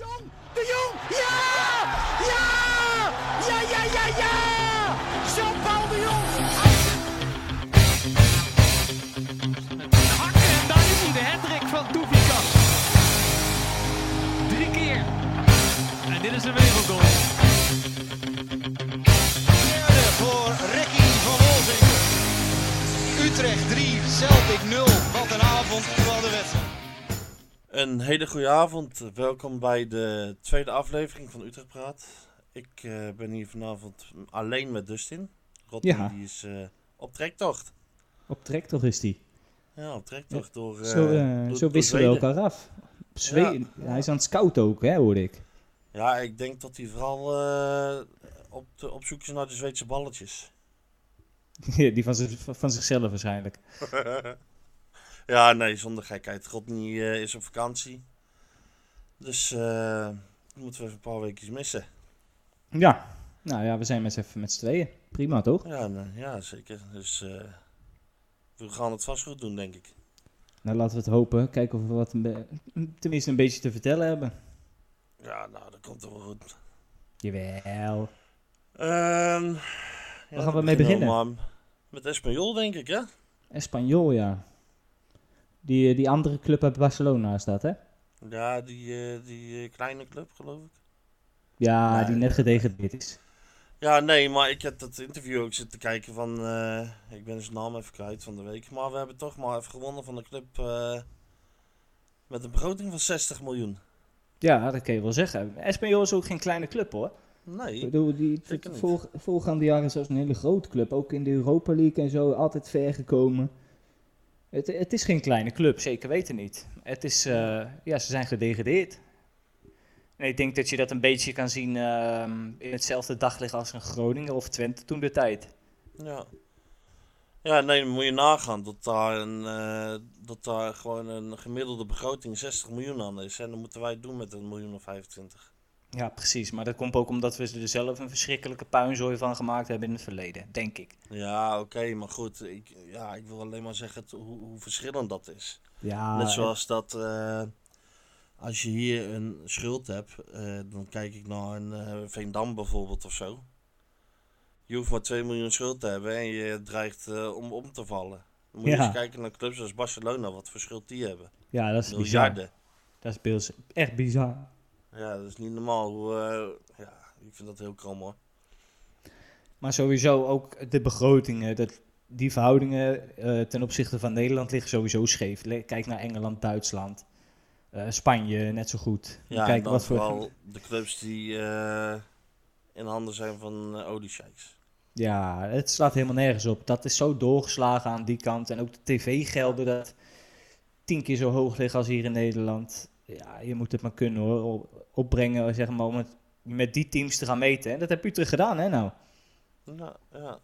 Jong, de Jong, ja! Ja! Ja, ja, ja, ja! Jean-Paul de Jong! Hakken en daar is hij, de hattrick van Doefikas. Drie keer. En dit is een wereldgoal. Derde voor Ricky van Wolzing. Utrecht 3, Celtic 0. Wat een avond, wat een wedstrijd. Een hele goede avond. Welkom bij de tweede aflevering van Utrecht Praat. Ik eh, ben hier vanavond alleen met Dustin. Rotti Ja. die is eh, op trektocht. Op trek toch is die. Ja, op trektocht door, eh, zo door- zo door wisselen we elkaar af. Zweden. Hij is aan het scouten ook, hè, hoorde ik. Ja, ik denk dat hij vooral op, de, op zoek is naar de Zweedse balletjes. die van, van zichzelf waarschijnlijk. ja, nee, zonder gekheid. Rodney eh, is op vakantie. Dus eh, moeten we even een paar weken missen. Ja. Nou ja, we zijn met z'n even met z'n tweeën. Prima, toch? Ja, nee, ja zeker. Dus eh, we gaan het vast goed doen, denk ik. Nou, laten we het hopen. Kijken of we wat een be- tenminste een beetje te vertellen hebben. Ja, nou, dat komt toch wel goed. Jawel. Ehm Waar gaan we mee beginnen? met Espanyol, denk ik, hè? Espanyol, ja. Die, die andere club uit Barcelona staat, hè? Ja, die, eh, die eh, kleine club, geloof ik. Ja, Nee, die net gedegradeerd is. Ja, nee, maar ik heb dat interview ook zitten kijken van... eh, ik ben zijn naam even kwijt van de week. Maar we hebben toch maar even gewonnen van de club... eh, met een begroting van 60 miljoen. Ja, dat kan je wel zeggen. Espanyol is ook geen kleine club, hoor. Ik Nee, bedoel, die voorgaande jaren zelfs een hele grote club. Ook in de Europa League en zo, altijd ver gekomen. Het, het is geen kleine club, zeker weten niet. Het is, eh, ja, ze zijn gedegradeerd. En ik denk dat je dat een beetje kan zien ehm, in hetzelfde daglicht als een Groningen of Twente toen de tijd. ja. Ja, nee, dan moet je nagaan dat daar, een, eh, dat daar gewoon een gemiddelde begroting 60 miljoen aan is. En dan moeten wij het doen met een miljoen of 25. Ja, precies. Maar dat komt ook omdat we er zelf een verschrikkelijke puinzooi van gemaakt hebben in het verleden, denk ik. Ja, oké, maar goed. Ik, ja, ik wil alleen maar zeggen hoe, hoe verschillend dat is. Ja, Net zoals dat eh, als je hier een schuld hebt, eh, dan kijk ik naar een eh, Veendam bijvoorbeeld of zo. Je hoeft maar 2 miljoen schuld te hebben en je dreigt eh, om om te vallen. Dan moet je Ja. eens kijken naar clubs als Barcelona, wat voor schuld die hebben. ja, dat is bizar. Miljarden. Dat is echt bizar. Ja, dat is niet normaal. Hoe, eh, ja, ik vind dat heel krom hoor. Maar sowieso ook de begrotingen, dat, die verhoudingen eh, ten opzichte van Nederland liggen sowieso scheef. Kijk naar Engeland, Duitsland, eh, Spanje net zo goed. Ja, Kijk wat voor. vooral de clubs die in handen zijn van uh, oliesheiks. Ja, het slaat helemaal nergens op. Dat is zo doorgeslagen aan die kant. En ook de tv-gelden dat tien keer zo hoog liggen als hier in Nederland. Ja, je moet het maar kunnen hoor. Op- Opbrengen, zeg maar, om het met die teams te gaan meten. En dat heb Utrecht gedaan, hè nou? Ja, ja.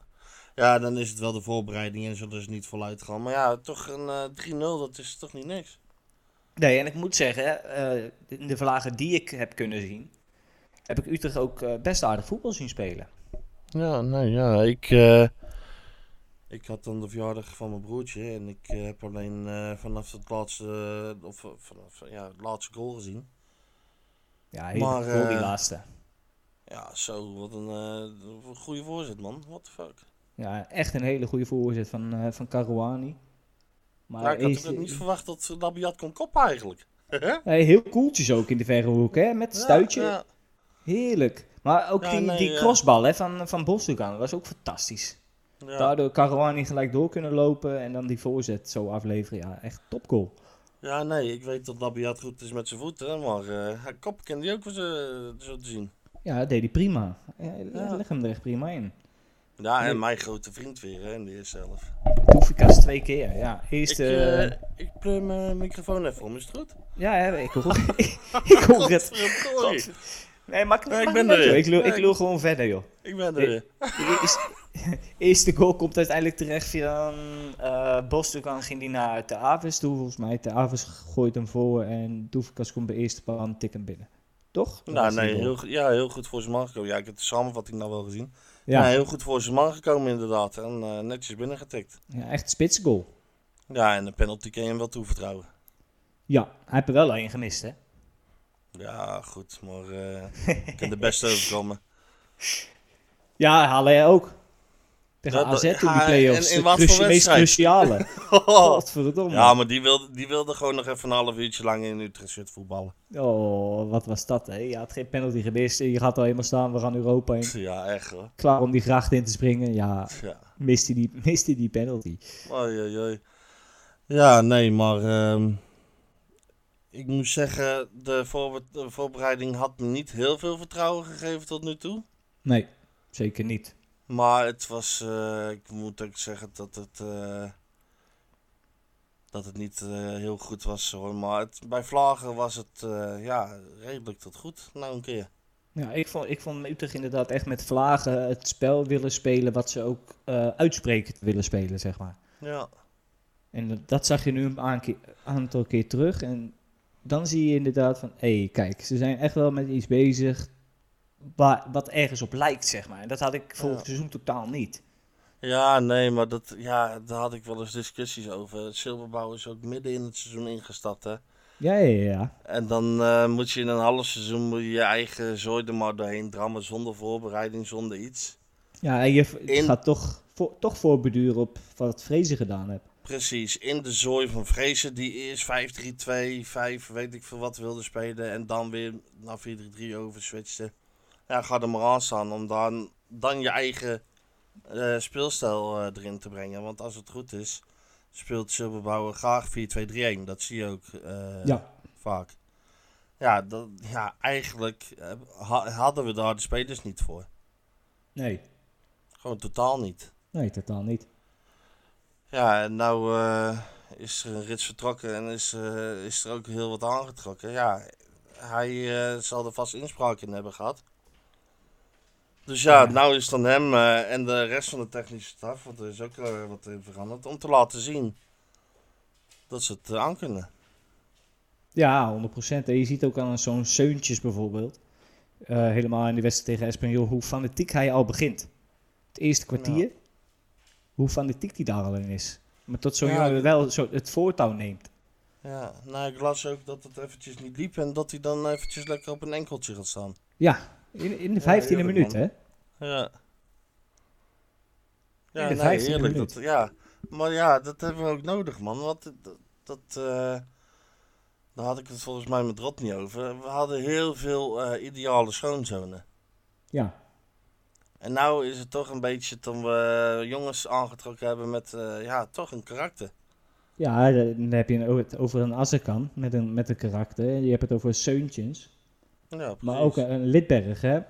ja, dan is het wel de voorbereiding en zullen ze niet voluit gaan. Maar ja, toch een eh 3-0, dat is toch niet niks. Nee, en ik moet zeggen, eh, in de vlagen die ik heb kunnen zien, heb ik Utrecht ook eh, best aardig voetbal zien spelen. Ja, nee, ja, ik, eh, ik had dan de verjaardag van mijn broertje en ik eh, heb alleen eh, vanaf het laatste, eh, of eh, vanaf ja, het laatste goal gezien. Ja, heel Maar, die eh, laatste. Ja, zo, wat een, eh, een goede voorzet man, what the fuck. Ja, echt een hele goede voorzet van, eh van Caruani. Maar Ja, ik had is- ook niet verwacht dat Labiat kon koppen eigenlijk. Hey, heel koeltjes ook in de verre hoek, hè? Met stuitje. Ja. Heerlijk. Maar ook die, nee, die crossbal hè, van, van Bosdogan was ook fantastisch. Daardoor Caruani gelijk door kunnen lopen en dan die voorzet zo afleveren. Ja, echt topgoal. Ja, nee, ik weet dat Labiat goed is met zijn voeten, maar eh hij kop kende hij ook wel zo, zo te zien. Ja, dat deed hij prima. Ja. Leg hem er echt prima in. Ja, en Nee. mijn grote vriend weer, hè, in de eerste helft. Toefikas twee keer, ja. Ik, Eerste... eh, ik pleur mijn microfoon even om, is het goed? Ja, hè, ik hoor, ik hoor het. Nee, maar Ja, ik ben niet er uit. Ik ik ik- lul gewoon verder, joh. Ik ben er. De eerste, goal komt uiteindelijk terecht via uh, Bosdogan ging die naar de Aves toe, volgens mij. De Aves gooit hem voor en Doefikas komt bij eerste paal en tik hem binnen. Toch? Dat Nou, nee, heel, goed- ja, heel goed voor zijn man gekomen. Ja, ik heb de samenvatting nou wel gezien. Ja, heel goed voor zijn man gekomen inderdaad. En eh, netjes binnengetikt. ja, echt spitsgoal. Ja, en de penalty kan je hem wel toevertrouwen. Ja, hij heeft er wel één gemist, hè? Ja, goed, maar eh kan de beste overkomen. Ja, Halle ook. Tegen AZ in die play-offs. en in de wat voor meest cruciale. Godverdomme. ja, maar die wilde, die wilde gewoon nog even een half uurtje lang in Utrecht voetballen. Oh, wat was dat, hè? Je had geen penalty gemist. Je gaat al helemaal staan, we gaan Europa in. Ja, echt hoor. Klaar om die gracht in te springen. Ja, Ja. mist hij die, mist hij die penalty. Oei, oei, oei. Ja, nee, maar ehm, ik moet zeggen, de, voorbe- de voorbereiding had me niet heel veel vertrouwen gegeven tot nu toe. Nee, zeker niet. Maar het was, eh, ik moet ook zeggen dat het, eh, dat het niet eh, heel goed was hoor. Maar het, bij Vlagen was het ja, redelijk tot goed, nou een keer. Ja, ik vond, ik vond Utrecht inderdaad echt met vlagen het spel willen spelen wat ze ook uitspreken willen spelen, zeg maar. Ja, En dat zag je nu een aantal keer terug. En dan zie je inderdaad van, hé, hey, kijk, ze zijn echt wel met iets bezig waar, wat ergens op lijkt, zeg maar. En dat had ik vorig Ja. seizoen totaal niet. ja nee, maar dat, ja, daar had ik wel eens discussies over. Het Silberbouw is ook midden in het seizoen ingestapt hè. Ja, ja, ja. En dan eh, moet je in een half seizoen moet je, je eigen zooi er maar doorheen drammen zonder voorbereiding, zonder iets. Ja, en je In- gaat toch, voor, toch voorbeduren op wat Vrezen gedaan heeft. Precies, in de zooi van Vrezen die eerst 5-3-2, 5 weet ik veel wat wilde spelen en dan weer naar 4-3-3 overswitchte. Ja, ga er maar aan staan om dan, dan je eigen eh, speelstijl eh, erin te brengen. Want als het goed is, speelt Silberbouwer graag 4-2-3-1. Dat zie je ook Ja. vaak. Ja, dat, ja eigenlijk ha- hadden we daar de spelers niet voor. Nee, Gewoon totaal niet. nee, totaal niet. Ja, en nou eh, is er een rits vertrokken en is, eh, is er ook heel wat aangetrokken. Ja, hij eh, zal er vast inspraak in hebben gehad. Dus ja, Ja. nou is het aan hem en de rest van de technische staf, want er is ook wat in veranderd, om te laten zien dat ze het aan kunnen. Ja, 100%. En je ziet ook aan zo'n Seuntjes bijvoorbeeld. helemaal in de wedstrijd tegen Espanyol, hoe fanatiek hij al begint. Het eerste kwartier, hoe fanatiek hij daar al in is. Maar tot zo'n Ja, jongen wel zo het voortouw neemt. Ja, nou ik las ook dat het eventjes niet liep en dat hij dan eventjes lekker op een enkeltje gaat staan. Ja, in, in de Ja, 15e heerlijk, minuut, hè? Ja. Ja, In de nee, 15e heerlijk. minuut. Dat, ja. Maar ja, dat hebben we ook nodig, man. Want dat, dat eh, daar had ik het volgens mij met Rot niet over. We hadden heel veel eh, ideale schoonzonen. Ja, En nou is het toch een beetje toen we jongens aangetrokken hebben met, eh, ja, toch een karakter. ja dan heb je het over een Azarkan met een, met een karakter. Je hebt het over Seuntjes. Ja, Maar ook een Lidberg, hè?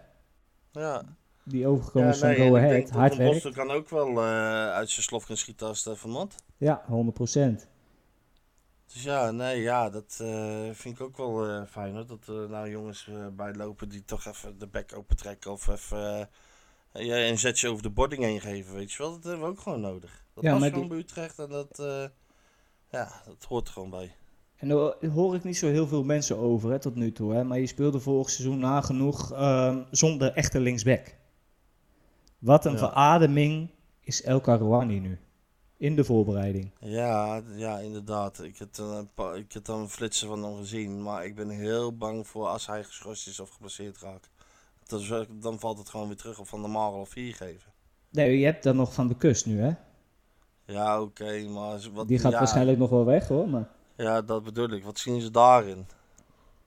Ja, Die overgekomen ja is van nee, en Go Ahead. Hard werk. Kan ook wel eh, uit zijn slof kunnen schieten als het moet. Ja, 100%. Dus ja, nee, ja, dat eh, vind ik ook wel eh, fijn hoor. Dat er nou jongens eh bijlopen die toch even de bek open trekken of even eh, ja, een zetje over de boarding heen geven, weet je wel. Dat hebben we ook gewoon nodig. Dat Ja, was maar gewoon die- bij Utrecht en dat, eh, ja, dat hoort er gewoon bij. En daar hoor ik niet zo heel veel mensen over hè, tot nu toe. Hè? Maar je speelde vorig seizoen nagenoeg ehm, zonder echte linksback. Wat een Ja. verademing is El Karouani nu. In de voorbereiding. Ja, ja, inderdaad. Ik heb, er een paar- ik heb dan flitsen van hem gezien, maar ik ben heel bang voor als hij geschorst is of geblesseerd raakt. Wel- dan valt het gewoon weer terug op Van Marel of 4 geven. Nee, je hebt dan nog van de kust nu, hè? Ja, oké, maar wat, Die gaat ja, waarschijnlijk nog wel weg, hoor. Maar... Ja, dat bedoel ik. Wat zien ze daarin?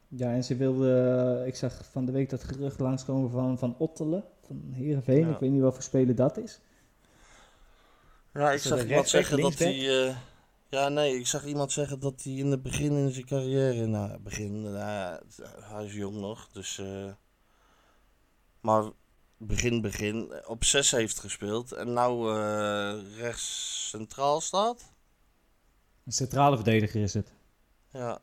Ja, en ze wilde... Ik zag van de week dat gerucht langskomen van, van Ottelen. Van Heerenveen. Ja. Ik weet niet wat voor speler dat is. Ja, ik zag iemand zeggen dat hij. eh, ja, nee, ik zag iemand zeggen dat hij in het begin in zijn carrière. Nou, begin. nou hij is jong nog, dus. eh, maar begin, begin. Op 6 heeft gespeeld en nou eh, rechts centraal staat. Een centrale verdediger is het. Ja.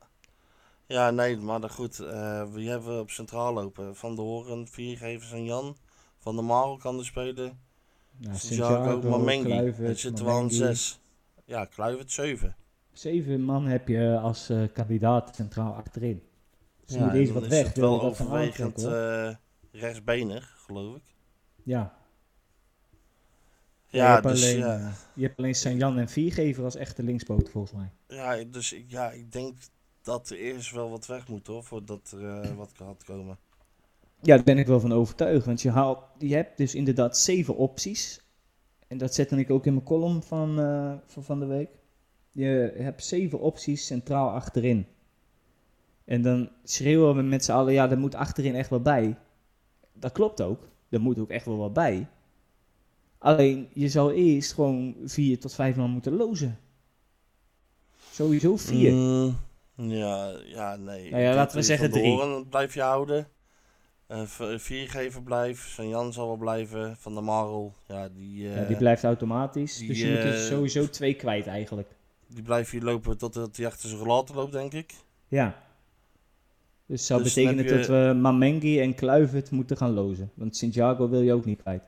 Ja, nee, maar dan goed. eh wie hebben we op centraal lopen? Van de Horen, Viergevers en Jan. Van der Marel kan er spelen. Nou, Santiago, Mamengi. Kluivert, Het zit wel aan Mamengi. 6. Ja, Kluivert 7. Zeven man heb je als eh, kandidaat centraal achterin. Zie je Ja, deze wat weg? het wel overwegend aantrekken, eh, rechtsbenig, geloof ik. Ja. Ja, je, hebt dus, alleen, ja, je hebt alleen Sanjan en Viergever als echte linkspoot volgens mij. ja, dus ik- ja, ik denk dat er eerst wel wat weg moet hoor, voordat er eh, wat gaat komen. Ja, daar ben ik wel van overtuigd. Want je, haalt, je hebt dus inderdaad zeven opties. En dat zette ik ook in mijn column van, eh, van van de week. Je hebt zeven opties centraal achterin. En dan schreeuwen we met z'n allen, ja, er moet achterin echt wel bij. Dat klopt ook. Er moet ook echt wel wat bij. Alleen, je zou eerst gewoon vier tot vijf man moeten lozen. Sowieso vier. Mm, ja, ja, nee. Nou ja, laten we zeggen Van drie. Doorn blijf je houden. Eh, v- viergever blijft. San Jan zal wel blijven. Van der Marel, ja, die, eh, ja, die blijft automatisch. die, dus je moet er eh, sowieso twee kwijt eigenlijk. die blijft hier lopen totdat hij achter zijn relator loopt, denk ik. Ja. Dus zou Dus je- dat we Mamengi en Kluivert moeten gaan lozen. Want Santiago wil je ook niet kwijt.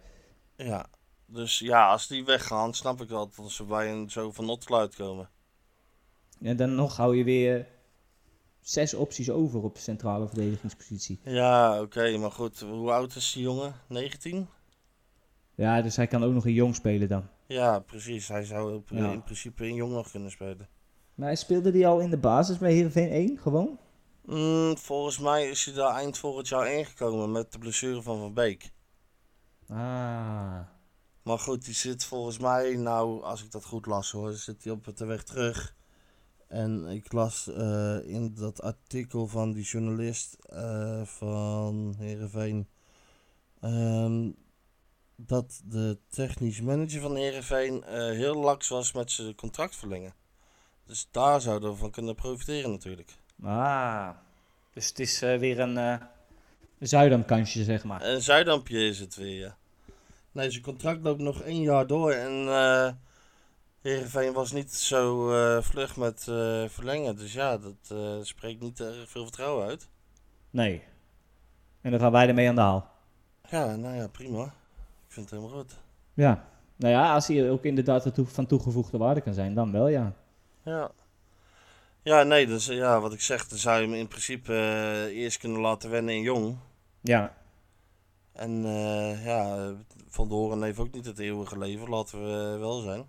Ja, dus ja, als die weggaan, snap ik wel dat ze bij een zo van Notgeluid komen. En dan nog hou je weer zes opties over op centrale verdedigingspositie. Ja, oké, maar goed, hoe oud is die jongen? 19? Ja, dus hij kan ook nog een jong spelen dan. Ja, precies. Hij zou op- Ja. in principe in jong nog kunnen spelen. Maar hij speelde die al in de basis bij Heerenveen 1, gewoon? Mm, volgens mij is hij daar eind vorig jaar ingekomen met de blessure van Van Beek. Ah. Maar goed, die zit volgens mij, nou, als ik dat goed las hoor, zit hij op de weg terug. En ik las eh, in dat artikel van die journalist eh, van Heerenveen... ehm, dat de technisch manager van Heerenveen eh heel laks was met zijn contract verlengen. Dus daar zouden we van kunnen profiteren natuurlijk. Ah. Dus het is eh, weer een uh, zeg maar. Een Zuidampje is het weer, ja. Nee, zijn contract loopt nog één jaar door en eh Heerenveen was niet zo vlug met verlengen. Dus ja, dat spreekt niet erg veel vertrouwen uit. Nee. En dan gaan wij ermee aan de haal. Ja, nou ja, prima. Ik vind het helemaal goed. Ja. Nou ja, als hij ook inderdaad van toegevoegde waarde kan zijn, dan wel, ja. Ja. Ja, nee, dus ja, wat ik zeg, dan zou je hem in principe eh, eerst kunnen laten wennen in jong. Ja. En eh, ja, Van Doren heeft ook niet het eeuwige leven, laten we eh, wel zijn.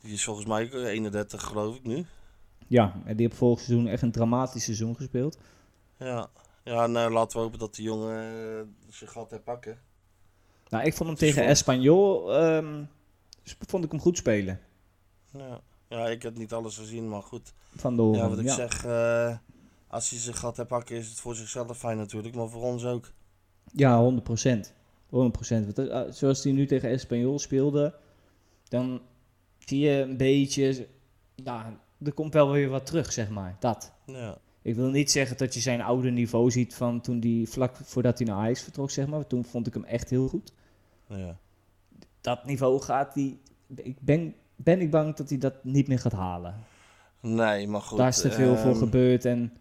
Die is volgens mij ook 31 geloof ik nu. Ja, en die heeft vorig seizoen echt een dramatisch seizoen gespeeld. Ja, ja nou, laten we hopen dat die jongen zijn gat herpakken. Nou, ik vond hem tegen Espanyol, ehm, vond ik hem goed spelen. Ja. Ja, ik heb niet alles gezien, maar goed. Van de Ja, wat ik zeg, eh, als hij zijn gat herpakken is het voor zichzelf fijn natuurlijk, maar voor ons ook. Ja, 100 procent. 100 procent. Zoals hij nu tegen Espanyol speelde, dan zie je een beetje, ja, er komt wel weer wat terug, zeg maar. Dat. Ja, Ik wil niet zeggen dat je zijn oude niveau ziet van toen die vlak voordat hij naar Ajax vertrok, zeg maar. Toen vond ik hem echt heel goed. ja. Dat niveau gaat hij, ik ben, ben ik bang dat hij dat niet meer gaat halen. Nee, maar goed. Daar is te veel voor ehm, gebeurd en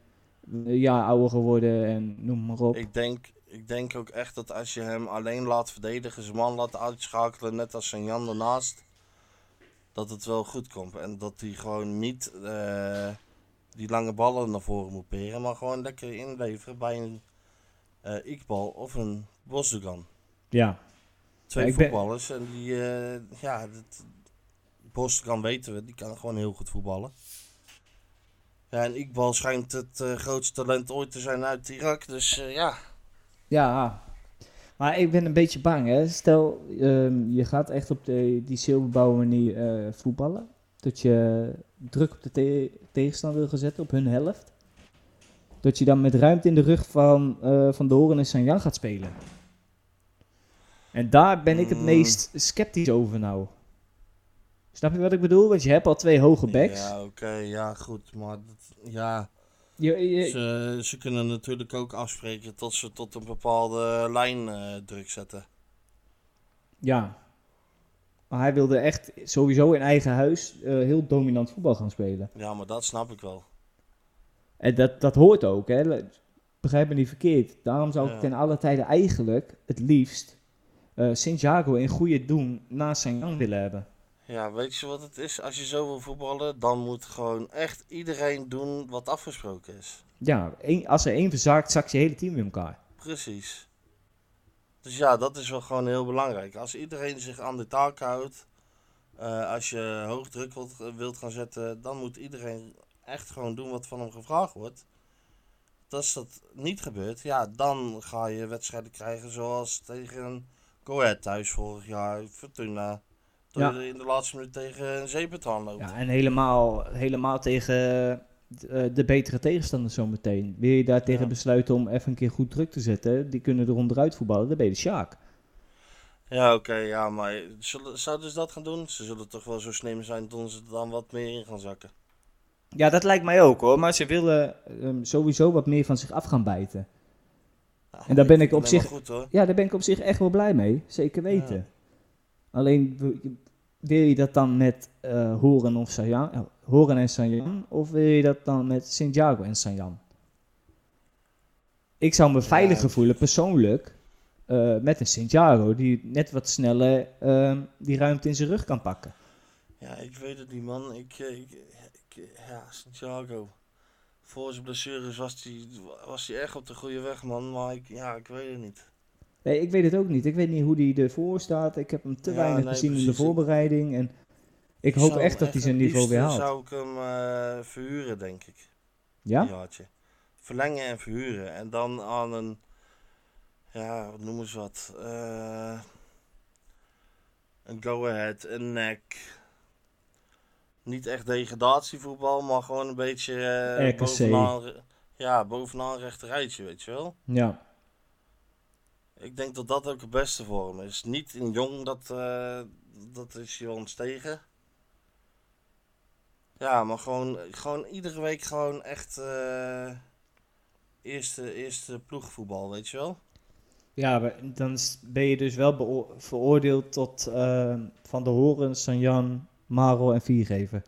eh, ja, ouder geworden en noem maar op. Ik denk, ik denk ook echt dat als je hem alleen laat verdedigen, zijn man laat uitschakelen, net als zijn Jan ernaast, dat het wel goed komt. En dat hij gewoon niet eh, die lange ballen naar voren moet peren, maar gewoon lekker inleveren bij een eh Iqbal of een Bosdogan. Ja, Twee Ja, ik ben- voetballers en die, ja, dat, Bosdogan weten we, die kan gewoon heel goed voetballen. Ja, en Iqbal schijnt het eh, grootste talent ooit te zijn uit Irak, dus eh, ja. ja. Maar ik ben een beetje bang, hè. Stel, ehm, je gaat echt op de, die zilverbouwen manier eh, voetballen. Dat je druk op de te- tegenstander wil gaan zetten, op hun helft. Dat je dan met ruimte in de rug van, van de Horen en Sanjan gaat spelen. En daar ben ik het Mm. meest sceptisch over nou. Snap je wat ik bedoel? Want je hebt al twee hoge backs. Ja, oké, ja, goed. Maar dat, ja, Je, je, ze, ze kunnen natuurlijk ook afspreken tot ze tot een bepaalde lijn eh, druk zetten. Ja. Maar hij wilde echt sowieso in eigen huis eh, heel dominant voetbal gaan spelen. Ja, maar dat snap ik wel. En dat, dat hoort ook, hè. Begrijp me niet verkeerd. Daarom zou ik Ja. ten alle tijde eigenlijk het liefst eh Santiago in goede doen naast zijn gang willen hebben. Ja, weet je wat het is? Als je zo wil voetballen, dan moet gewoon echt iedereen doen wat afgesproken is. Ja, als er één verzaakt, zakt je hele team in elkaar. Precies. Dus ja, dat is wel gewoon heel belangrijk. Als iedereen zich aan de taak houdt, eh, als je hoog druk wilt, wilt gaan zetten, dan moet iedereen echt gewoon doen wat van hem gevraagd wordt. Als dat niet gebeurt, ja, dan ga je wedstrijden krijgen zoals tegen Go Ahead thuis vorig jaar, Fortuna. Door Ja. je in de laatste minuut tegen een zeepert loopt. Ja, en helemaal, helemaal tegen eh, de betere tegenstander zometeen. Wil je daar tegen Ja. besluiten om even een keer goed druk te zetten? Die kunnen er onderuit voetballen, dan ben je de Sjaak. Ja, oké, ja, maar zullen, zouden ze dat gaan doen? Ze zullen toch wel zo slim zijn dat ze er dan wat meer in gaan zakken. Ja, dat lijkt mij ook hoor. Maar ze willen ehm, sowieso wat meer van zich af gaan bijten. Ja, En daar ben ik op zich- goed hoor. Ja, daar ben ik op zich echt wel blij mee. Zeker weten. Ja. Alleen, wil- je dat dan met eh Horen, of eh, Horen en Sanjan? Of wil je dat dan met Santiago en Sanjan? Ik zou me veiliger voelen, persoonlijk, eh, met een Santiago die net wat sneller ehm, die ruimte in zijn rug kan pakken. Ja, ik weet het niet, man. Ik, ik, ik ja, Santiago. Voor zijn blessures was hij was hij echt op de goede weg, man. Maar ik, ja, ik weet het niet. Nee, ik weet het ook niet. Ik weet niet hoe die ervoor staat. Ik heb hem te Ja, weinig nee, gezien in de voorbereiding. En ik hoop zou echt dat hij zijn niveau weer haalt. zou ik hem eh, verhuren, denk ik. Ja? Verlengen en verhuren. En dan aan een, ja, wat noemen ze wat? Eh, een go-ahead, een nek. Niet echt degradatievoetbal, maar gewoon een beetje eh, bovenaan, ja, bovenaan rechterrijtje, weet je wel. Ja. Ik denk dat dat ook het beste voor hem is. Niet in jong, dat, eh, dat is je ontstegen. Ja, maar gewoon, gewoon iedere week gewoon echt eh, eerste, eerste ploegvoetbal, weet je wel? Ja, dan ben je dus wel veroordeeld tot eh, Van de Horen, Sanjan, Maro en Viergever.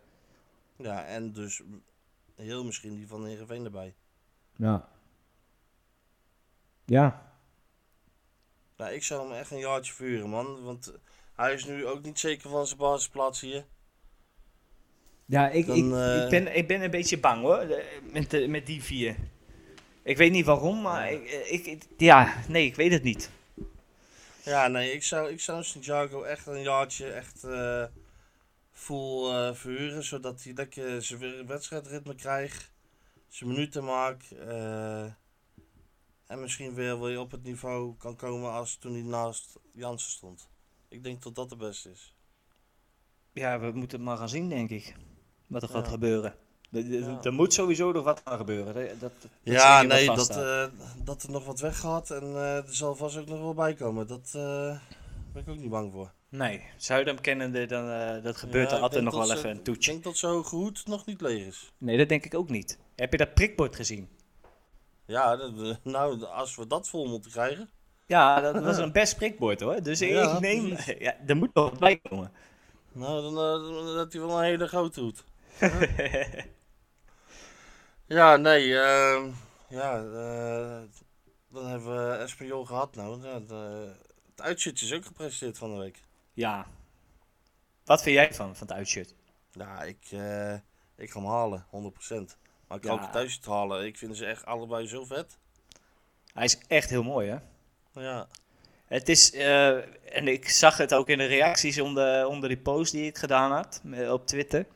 Ja, en dus heel misschien die van Heerenveen erbij. Ja. Ja. Nou, ik zou hem echt een jaartje vuren, man. Want hij is nu ook niet zeker van zijn basisplaats hier. Ja, ik, Dan, ik, eh, ik, ben, ik ben een beetje bang hoor, de- met, met die vier. Ik weet niet waarom, maar ik, ik, ik- ja, nee, ik weet het niet. Ja, nee, ik zou, ik zou Santiago echt een jaartje echt eh full eh, verhuren. Zodat hij lekker zijn wedstrijdritme krijgt. Zijn minuten maakt. eh, en misschien weer weer op het niveau kan komen als toen hij naast Jansen stond. Ik denk dat dat het beste is. Ja, we moeten het maar gaan zien, denk ik. Wat er gaat Ja. gebeuren. Er- er- Ja. Er moet sowieso nog wat gaan gebeuren. Dat, dat, dat ja, nee, dat, eh, dat er nog wat weggaat. En eh, er zal vast ook nog wel bij komen. Dat eh, ben ik ook niet bang voor. Nee, Zuidam kennende, dan, dat gebeurt Ja, er ik altijd nog dat wel ze- even een Ik toetje. denk dat zo goed nog niet leeg is. Nee, dat denk ik ook niet. Heb je dat prikbord gezien? Ja, dat- nou, als we dat vol moeten krijgen. Ja, dat was een best prikbord hoor. Dus Ja, ik neem... precies. Ja, er moet nog wat bij komen. Nou, dan, heeft hij wel een hele grote hoed. ja, nee, ehm, ja, eh, dan hebben we Espanyol gehad nou. De- het uitzitje is ook gepresenteerd van de week. ja. Wat vind jij van, van het uitshirt? Ja, ik, eh, ik ga hem halen, 100%. Maar ik Ja. ook thuis halen. Ik vind ze echt allebei zo vet. Hij is echt heel mooi hè. Ja, Het is, eh, en ik zag het ook in de reacties onder, onder die post die ik gedaan had eh, op Twitter.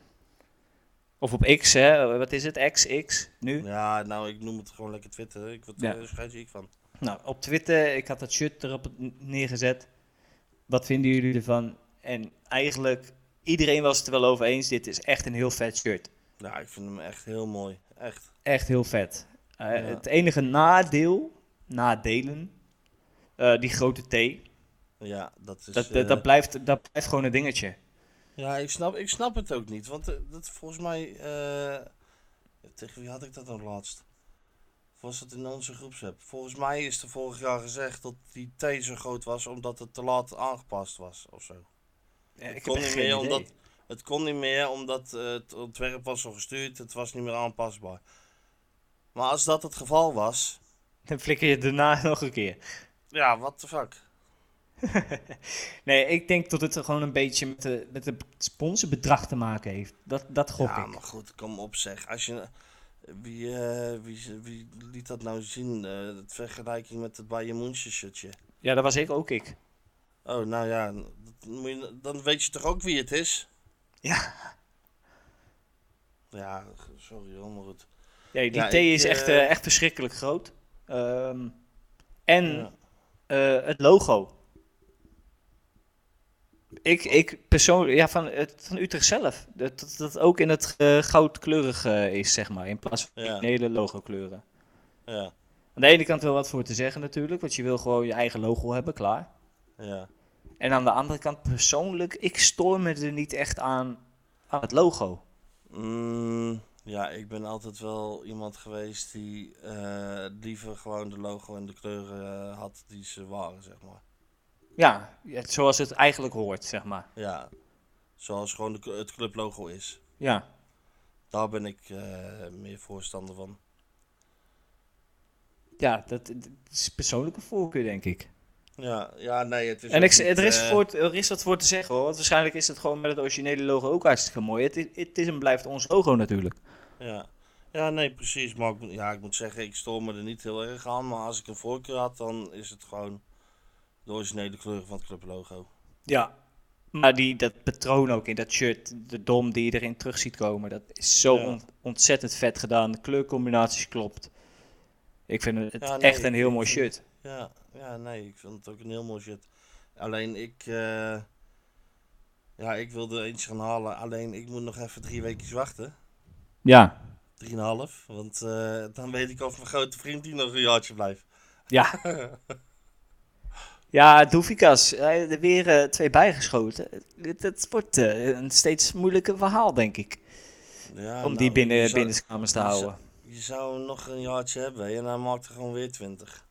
Of op X, hè? Wat is het? X, X, nu? ja nou, ik noem het gewoon lekker Twitter. Ik, wat Ja. ja. schrijf ik van? Nou, op Twitter, ik had dat shirt erop neergezet. Wat vinden jullie ervan? En eigenlijk, iedereen was het er wel over eens. Dit is echt een heel vet shirt. Ja, ik vind hem echt heel mooi. Echt. Echt heel vet. Eh, Ja. Het enige nadeel, nadelen, eh, die grote T. Ja, dat is... Dat, eh, dat, dat, blijft, dat blijft gewoon een dingetje. Ja, ik snap, ik snap het ook niet. Want dat volgens mij. tegen wie had ik dat nou laatst? Of was dat in onze groepsapp? Volgens mij is er vorig jaar gezegd dat die T zo groot was omdat het te laat aangepast was of zo. Ja, het, ik kon niet meer idee. omdat, het kon niet meer omdat eh, het ontwerp was al gestuurd, het was niet meer aanpasbaar. Maar als dat het geval was, Dan flikker je daarna nog een keer. ja, what the fuck. Nee, ik denk dat het er gewoon een beetje met, de, met het sponsorbedrag te maken heeft. Dat, dat gok Ja, ik. maar goed, kom op zeg. Als je, wie, eh, wie, wie liet dat nou zien? eh het vergelijking met het Bayern München shirtje. Ja, dat was ik ook ik. Oh, nou ja, dat moet je, dan weet je toch ook wie het is? Ja. Ja, sorry hoor, maar goed. Ja, die Ja, T ik, is echt, eh, eh, echt verschrikkelijk groot. Ehm, en Ja. eh, het logo. Ik, ik persoonlijk, ja, van, het, van Utrecht zelf. Dat dat, dat ook in het eh, goudkleurig eh, is, zeg maar. In plaats van Ja. de hele logo kleuren. Ja, Aan de ene kant wel wat voor te zeggen natuurlijk. Want je wil gewoon je eigen logo hebben, klaar. ja. En aan de andere kant persoonlijk, ik stoor me er niet echt aan, aan het logo. Mm, ja, ik ben altijd wel iemand geweest die eh, liever gewoon de logo en de kleuren eh, had die ze waren, zeg maar. Ja, zoals het eigenlijk hoort, zeg maar. Ja, zoals gewoon de, het clublogo is. Ja, Daar ben ik eh, meer voorstander van. ja dat, dat is persoonlijke voorkeur, denk ik. Ja, ja nee, het is En ik, er, is eh, voor, er is wat voor te zeggen hoor. Want waarschijnlijk is het gewoon met het originele logo ook hartstikke mooi. Het is, het is en blijft ons logo natuurlijk. Ja. ja, nee, precies. Maar ik, moet- ja, ik moet zeggen, ik stoor me er niet heel erg aan. Maar als ik een voorkeur had, dan is het gewoon de originele kleuren van het clublogo. Ja. Maar die, dat patroon ook in dat shirt, de dom die je erin terug ziet komen, dat is zo Ja. on- ontzettend vet gedaan. De kleurcombinaties klopt. Ik vind het Ja, nee, echt een heel mooi shirt. Ja, ja, nee, ik vind het ook een heel mooi shit. Alleen ik, eh, ja, ik wilde eentje gaan halen. Alleen ik moet nog even drie weken wachten. Ja. Drieënhalf. Want eh, dan weet ik of mijn grote vriend die nog een jaartje blijft. Ja. ja, Doefikas, eh, er weer twee bijgeschoten. Het, wordt een steeds moeilijker verhaal, denk ik. Ja, om nou, die binnen, je zou- binnenkamers te je zou- houden. Je zou nog een jaartje hebben en hij maakt er gewoon weer 20.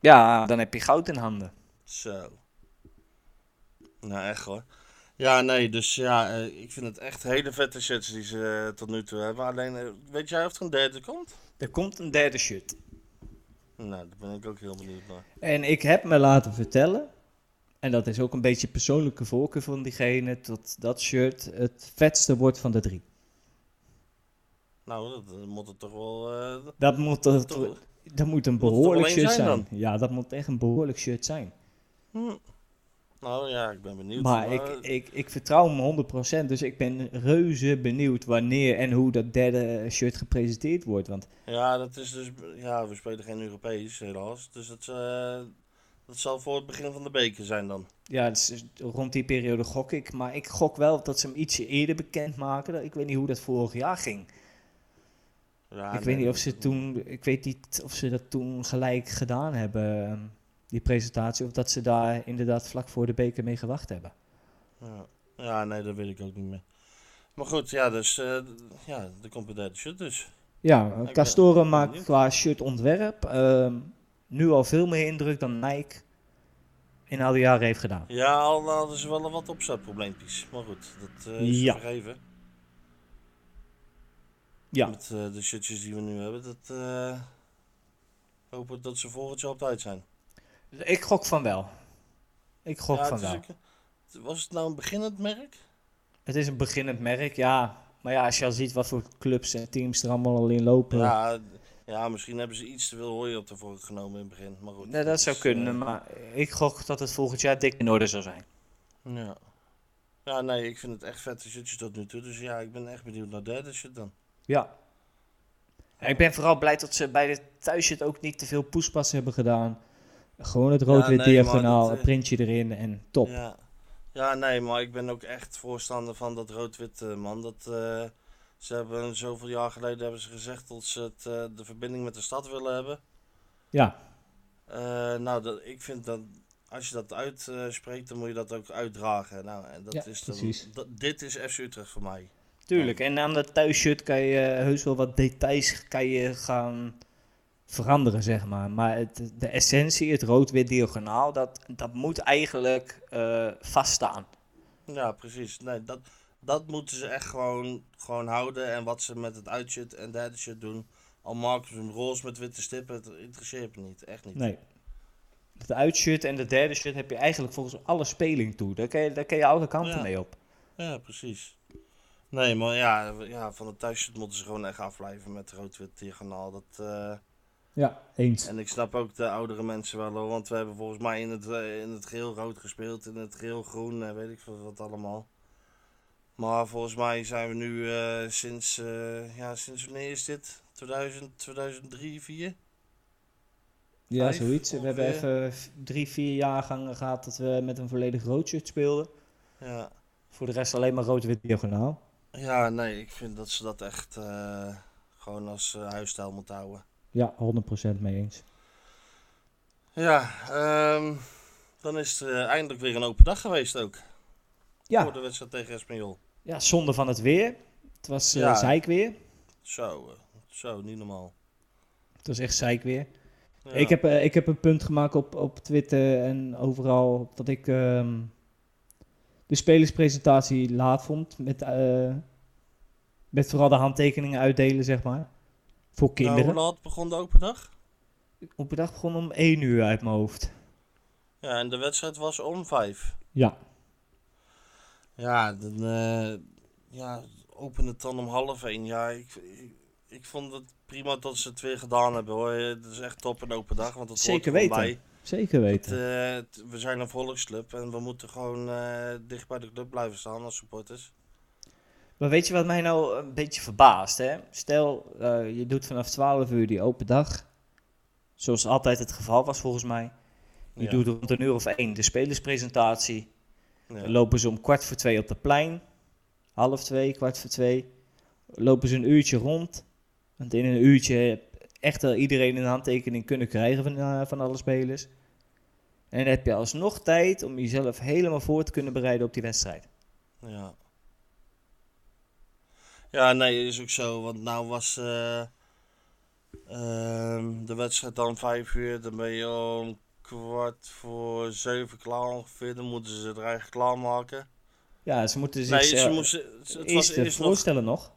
Ja, dan heb je goud in handen. Zo. Nou, echt hoor. Ja, nee, dus ja, eh, ik vind het echt hele vette shirts die ze eh, tot nu toe hebben. Alleen, eh, weet jij of er een derde komt? Er komt een derde shirt. Nou, daar ben ik ook heel benieuwd naar. En ik heb me laten vertellen, en dat is ook een beetje persoonlijke voorkeur van diegene, dat dat shirt het vetste wordt van de drie. Nou, dat, moet het toch wel... Dat moet, dat, Toch- dat moet een behoorlijk shirt zijn dan? Ja, dat moet echt een behoorlijk shirt zijn. hm. Nou ja, ik ben benieuwd. Maar ik, ik, ik vertrouw hem 100%, dus ik ben reuze benieuwd wanneer en hoe dat derde shirt gepresenteerd wordt. Want Ja, dat is dus... Ja, we spelen geen Europees, helaas. Dus het, eh, dat zal voor het begin van de beker zijn dan. ja, is- rond die periode gok ik. Maar ik gok wel dat ze hem ietsje eerder bekendmaken. Ik weet niet hoe dat vorig jaar ging. Ja, ik nee, weet niet of ze toen, ik weet niet of ze dat toen gelijk gedaan hebben, ehm, die presentatie, of dat ze daar inderdaad vlak voor de beker mee gewacht hebben. Ja. ja, nee, dat weet ik ook niet meer. Maar goed, ja, dus... eh, ja, er komt een derde shit dus. Ja, Castoren ben maakt qua shirtontwerp ehm, nu al veel meer indruk dan Nike in al die jaren heeft gedaan. Ja, al hadden ze wel wat opzetprobleempjes. Maar goed, dat eh, is Ja. vergeven. Ja, Met eh, de shirtjes die we nu hebben. Dat, eh, hopen dat ze volgend jaar op tijd zijn. ik gok van wel. Ik gok ja, van wel. was het nou een beginnend merk? Het is een beginnend merk, ja. Maar ja, als je al ziet wat voor clubs en teams er allemaal al in lopen. Ja, ja, misschien hebben ze iets te veel hooi op ervoor genomen in het begin. Maar goed. Nee, dat zou kunnen, eh, maar ik gok dat het volgend jaar dik in orde zou zijn. Ja. Ja, nee, ik vind het echt vette shirtjes tot nu toe. Dus ja, ik ben echt benieuwd naar de derde shit dan. Ja. En ik ben vooral blij dat ze bij de thuisshit ook niet te veel poespas hebben gedaan. Gewoon het rood-wit nee, diagonaal, dat, een eh, printje erin en top. Ja. ja, nee, maar ik ben ook echt voorstander van dat rood-wit, eh, man. Dat, eh, ze hebben zoveel jaar geleden hebben ze gezegd dat ze het, eh, de verbinding met de stad willen hebben. Ja, Eh, nou, dat, ik vind dat als je dat uitspreekt, dan moet je dat ook uitdragen. Nou, en dat Ja, is dan, dat, dit is FC Utrecht voor mij. Tuurlijk. En aan dat thuisshirt kan je eh, heus wel wat details kan je gaan veranderen, zeg maar. Maar het, de essentie, het rood-wit diagonaal, dat, dat moet eigenlijk eh, vaststaan. Ja, precies. Nee, dat, dat moeten ze echt gewoon, gewoon houden. En wat ze met het uitshit en derde shit doen, al maken ze roze met witte stippen, het interesseert me niet. Echt niet. Nee. Het uitshirt en de derde shirt heb je eigenlijk volgens alle speling toe. Daar kan je, daar kan je alle kanten Ja. mee op. Ja, precies. Nee, maar ja, ja van het thuisshirt moeten ze gewoon echt afblijven met rood-wit diagonaal. Dat, eh, Ja, eens. en ik snap ook de oudere mensen wel hoor, want we hebben volgens mij in het, eh, in het geel rood gespeeld, in het geel groen en weet ik veel wat allemaal. Maar volgens mij zijn we nu eh, sinds, ja, sinds wanneer is dit? 2000, 2003, 4? Ja, Vijf zoiets. We hebben even drie, vier jaargangen gehad dat we met een volledig rood shirt speelden. Ja. Voor de rest alleen maar rood-wit diagonaal. Ja, nee, ik vind dat ze dat echt eh, gewoon als eh, huisstijl moeten houden. Ja, 100% mee eens. Ja, ehm, dan is het eh, eindelijk weer een open dag geweest ook. Voor Ja, de wedstrijd tegen Espanyol. ja zonde van het weer. Het was Ja. zeikweer. Zo, zo, niet normaal. Het was echt zeikweer. Ja. Ik, heb, ik heb een punt gemaakt op, op Twitter en overal dat ik ehm, de spelerspresentatie laat vond. Met, eh, met vooral de handtekeningen uitdelen, zeg maar. Voor Nou, kinderen. hoe laat begon de open dag? De dag begon om 1 uur uit mijn hoofd. Ja, en de wedstrijd was om vijf. Ja, Ja, dan eh, ja, open het dan om half één. Ja, ik, ik, ik vond het prima dat ze het weer gedaan hebben hoor. Het is echt top een open dag, want het Zeker hoort weten. Zeker weten. Het, eh, we zijn een volksclub en we moeten gewoon eh, dicht bij de club blijven staan als supporters. Maar weet je wat mij nou een beetje verbaast, hè? Stel, eh, je doet vanaf 12 uur die open dag. Zoals altijd het geval was volgens mij. Je Ja. doet rond een uur of één de spelerspresentatie. Ja. Dan lopen ze om kwart voor twee op de plein. Half twee, kwart voor twee. Lopen ze een uurtje rond. Want in een uurtje echt wel iedereen een handtekening kunnen krijgen van, eh, van alle spelers. En dan heb je alsnog tijd om jezelf helemaal voor te kunnen bereiden op die wedstrijd. Ja. Ja, nee, is ook zo. Want nou was eh, ehm, de wedstrijd dan vijf uur. Dan ben je om kwart voor zeven klaar ongeveer. Dan moeten ze het er eigenlijk klaarmaken. Ja, ze moeten zich Nee, ze- moesten, het was eerst nog, voorstellen nog.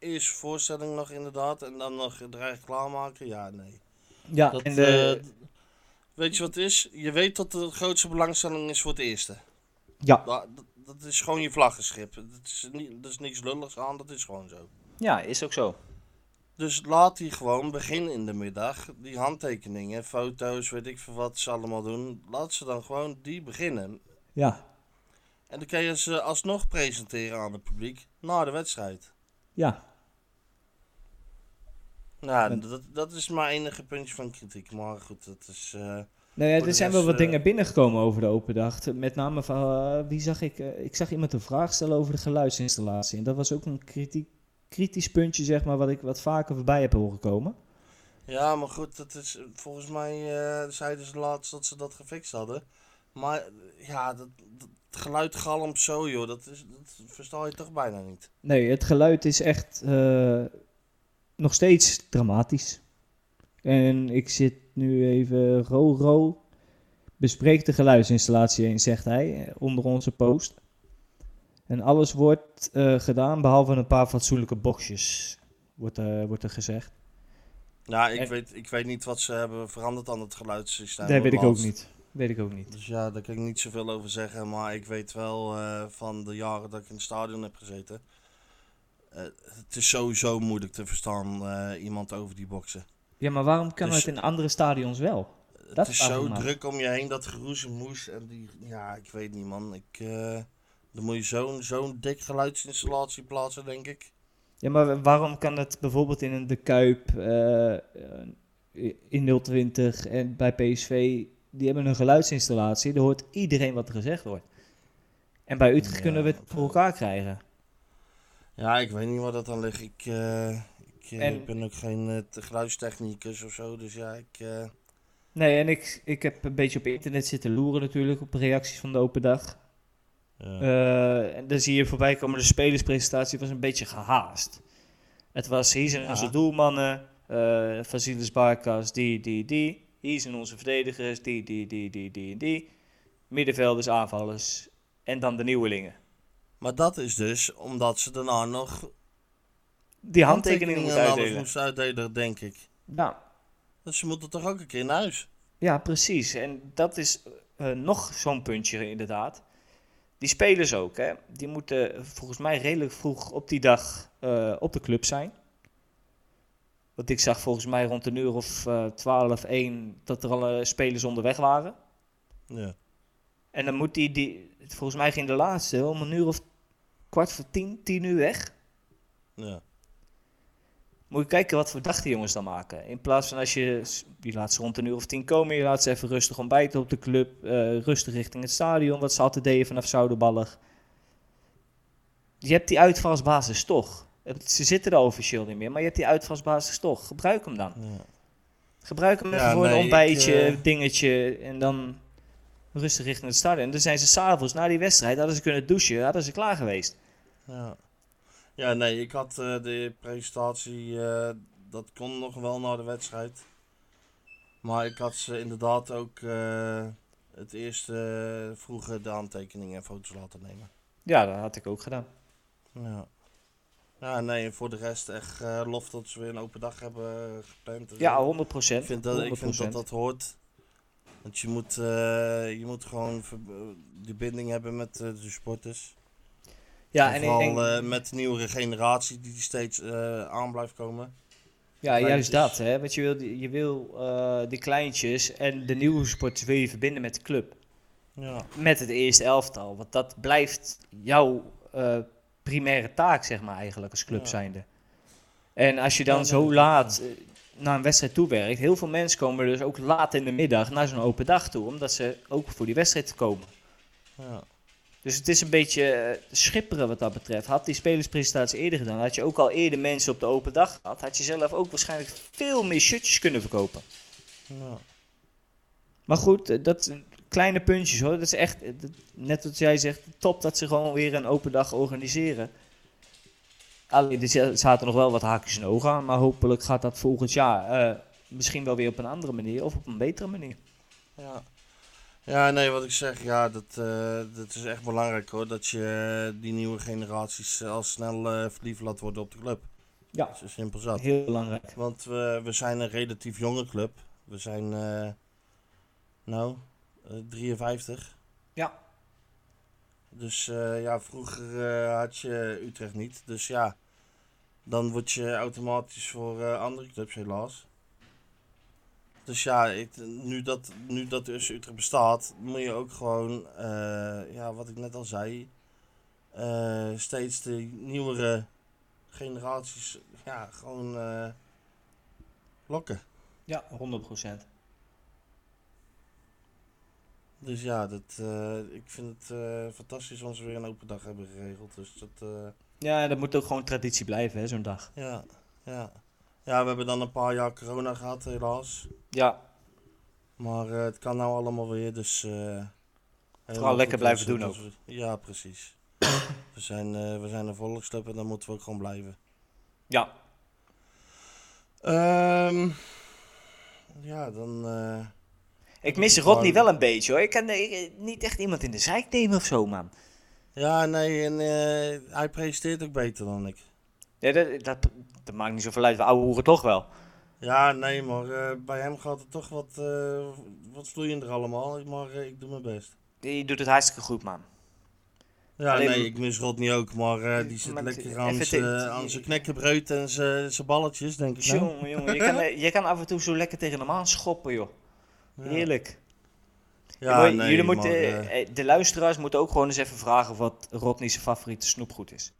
Eerst voorstelling nog inderdaad. En dan nog het er eigenlijk klaarmaken. Ja, nee. Ja, Dat, en de, eh, weet je wat het is? Je weet dat de grootste belangstelling is voor het eerste. ja, Dat, dat, dat is gewoon je vlaggenschip. Dat is, niet, dat is niks lulligs aan, dat is gewoon zo. ja, is ook zo. Dus laat die gewoon beginnen in de middag. Die handtekeningen, foto's, weet ik veel wat ze allemaal doen. Laat ze dan gewoon die beginnen. Ja, En dan kan je ze alsnog presenteren aan het publiek na de wedstrijd. ja. Nou, En- dat, dat is mijn enige puntje van kritiek. Maar goed, dat is... eh, Nou ja, er zijn wel wat eh, dingen binnengekomen over de open dag. Met name van, eh, wie zag ik? ik zag iemand een vraag stellen over de geluidsinstallatie. En dat was ook een kritiek, kritisch puntje, zeg maar, wat ik wat vaker voorbij heb horen komen. Ja, maar goed, dat is, volgens mij zeiden ze laatst dat ze dat gefixt hadden. Maar ja, dat, dat geluid galmt zo joh, dat, is, dat versta je toch bijna niet. Nee, het geluid is echt nog steeds dramatisch. En ik zit nu even, Ro Ro bespreekt de geluidsinstallatie eens, zegt hij, eh, onder onze post. En alles wordt eh, gedaan behalve een paar fatsoenlijke boxjes, wordt, eh, wordt er gezegd. Nou, ik, En- weet, ik weet niet wat ze hebben veranderd aan het geluidssysteem. dat weet ik ook niet. Weet ik ook niet. Dus ja, daar kan ik niet zoveel over zeggen. Maar ik weet wel van de jaren dat ik in het stadion heb gezeten. Eh, het is sowieso moeilijk te verstaan, eh, iemand over die boksen. Ja, maar waarom kan Dus- het in andere stadions wel? Het Dat is zo druk om je heen, dat geroezemoes. En die, ja, ik weet niet man. Ik, eh, dan moet je zo'n zo'n dik geluidsinstallatie plaatsen, denk ik. Ja, maar waarom kan het bijvoorbeeld in een De Kuip, in 020 en bij PSV, die hebben een geluidsinstallatie, daar hoort iedereen wat er gezegd wordt. En bij Utrecht Ja, kunnen we het voor elkaar krijgen. Ja, ik weet niet waar dat aan ligt. Ik, eh, ik, eh, En- ik ben ook geen te- geluidstechnicus of zo. Dus ja, ik... Nee, en ik, ik heb een beetje op internet zitten loeren natuurlijk, op reacties van de open dag. ja. En dan zie je voorbij komen, de spelerspresentatie was een beetje gehaast. Het was, hier zijn Ja. onze doelmannen, eh Vasilis Barkas, die, die, die. Hier zijn onze verdedigers, die, die, die, die, die die. Middenvelders, aanvallers. En dan de nieuwelingen. Maar dat is dus omdat ze daarna nog Die handtekeningen alles uitdelen. moesten uitdelen, denk ik. Ja, Dus ze moeten toch ook een keer naar huis. ja, precies. En dat is eh, nog zo'n puntje inderdaad. Die spelers ook, hè. Die moeten volgens mij redelijk vroeg op die dag eh, op de club zijn. Want ik zag volgens mij rond een uur of eh 12, 1 dat er al spelers onderweg waren. Ja. En dan moet die, die, volgens mij ging de laatste om een uur of kwart voor tien, tien uur weg. Ja. Moet je kijken wat voor dag die jongens dan maken. In plaats van als je, je laat ze rond een uur of tien komen, je laat ze even rustig ontbijten op de club, eh, rustig richting het stadion, wat ze altijd deden vanaf Zouderballig. Je hebt die uitvalsbasis toch. Ze zitten er officieel niet meer, maar je hebt die uitvalsbasis toch. Gebruik hem dan. ja. Gebruik hem even Ja, voor nee, een ik, ontbijtje, eh, dingetje en dan rustig richting het stadion. En dan zijn ze s'avonds na die wedstrijd, hadden ze kunnen douchen, hadden ze klaar geweest. Ja. ja, nee, ik had eh, de presentatie, eh, dat kon nog wel na de wedstrijd. Maar ik had ze inderdaad ook eh, het eerste vroege de aantekeningen en foto's laten nemen. Ja, dat had ik ook gedaan. Ja. Ja, nee, voor de rest echt lof dat ze weer een open dag hebben gepland. Ja, zo. 100 procent. Ik vind dat, ik vind dat dat hoort. Want je moet, eh, je moet gewoon die binding hebben met eh, de sporters. Ja, en vooral en- eh, met de nieuwere generatie die steeds aan blijft komen. Ja, juist dat. Hè? Want je wil, je wil eh, die kleintjes en de nieuwe sporters wil je verbinden met de club. Ja, Met het eerste elftal. Want dat blijft jouw eh, primaire taak, zeg maar, eigenlijk als club Ja. zijnde. En als je dan Ja, zo laat naar een wedstrijd toe werkt, heel veel mensen komen dus ook laat in de middag naar zo'n open dag toe, omdat ze ook voor die wedstrijd te komen. ja. Dus het is een beetje eh, schipperen wat dat betreft. Had die spelerspresentatie eerder gedaan, had je ook al eerder mensen op de open dag gehad, had je zelf ook waarschijnlijk veel meer shirtjes kunnen verkopen. ja. Maar goed, eh, dat zijn kleine puntjes hoor. Dat is echt, eh, net wat jij zegt, top dat ze gewoon weer een open dag organiseren. Alleen, er za- zaten nog wel wat haakjes en ogen aan, maar hopelijk gaat dat volgend jaar eh, misschien wel weer op een andere manier of op een betere manier. Ja. ja, nee, wat ik zeg, ja, dat, eh, dat is echt belangrijk hoor. Dat je eh, die nieuwe generaties al snel eh, verliefd laat worden op de club. Ja, Zo simpel zat. heel belangrijk. Want we, we zijn een relatief jonge club. We zijn, eh, nou, eh, 53. Dus eh, ja, vroeger eh, had je Utrecht niet. Dus ja, dan word je automatisch voor eh, andere clubs helaas. Dus ja, ik, nu, dat, nu dat dus Utrecht bestaat, moet je ook gewoon, ja, wat ik net al zei, steeds de nieuwere generaties, ja, gewoon lokken. Ja, 100%. Dus ja, dat, eh, ik vind het eh, fantastisch als we weer een open dag hebben geregeld. Dus dat, eh, Ja, dat moet ook gewoon traditie blijven, hè, zo'n dag. ja, ja. Ja, we hebben dan een paar jaar corona gehad helaas. Ja, Maar het kan nou allemaal weer, dus... helemaal lekker blijven doen we- Ja, precies. we, zijn, we zijn een volksclub en dan moeten we ook gewoon blijven. ja. Ehm, ja, dan... Ik mis Rodney wel een beetje hoor. Ik kan eh, niet echt iemand in de zijk nemen of zo, man. ja, nee, en eh, hij presenteert ook beter dan ik. Ja, dat, dat, dat maakt niet zoveel uit. We ouwe hoeren toch wel. Ja, nee, maar eh, bij hem gaat het toch wat, eh wat vloeiender allemaal. Maar ik doe mijn best. Die doet het hartstikke goed, man. Ja, Alleen- nee, ik mis Rodney ook, maar die zit Maar lekker aan zijn knekkenbreud en zijn balletjes, denk ik. Nou. Jongen, jongen. Je kan, je kan af en toe zo lekker tegen hem aanschoppen, joh. Heerlijk. Ja, Jullie- nee, Jullie maar, moeten, eh, eh, de luisteraars moeten ook gewoon eens even vragen wat Rodney zijn favoriete snoepgoed is.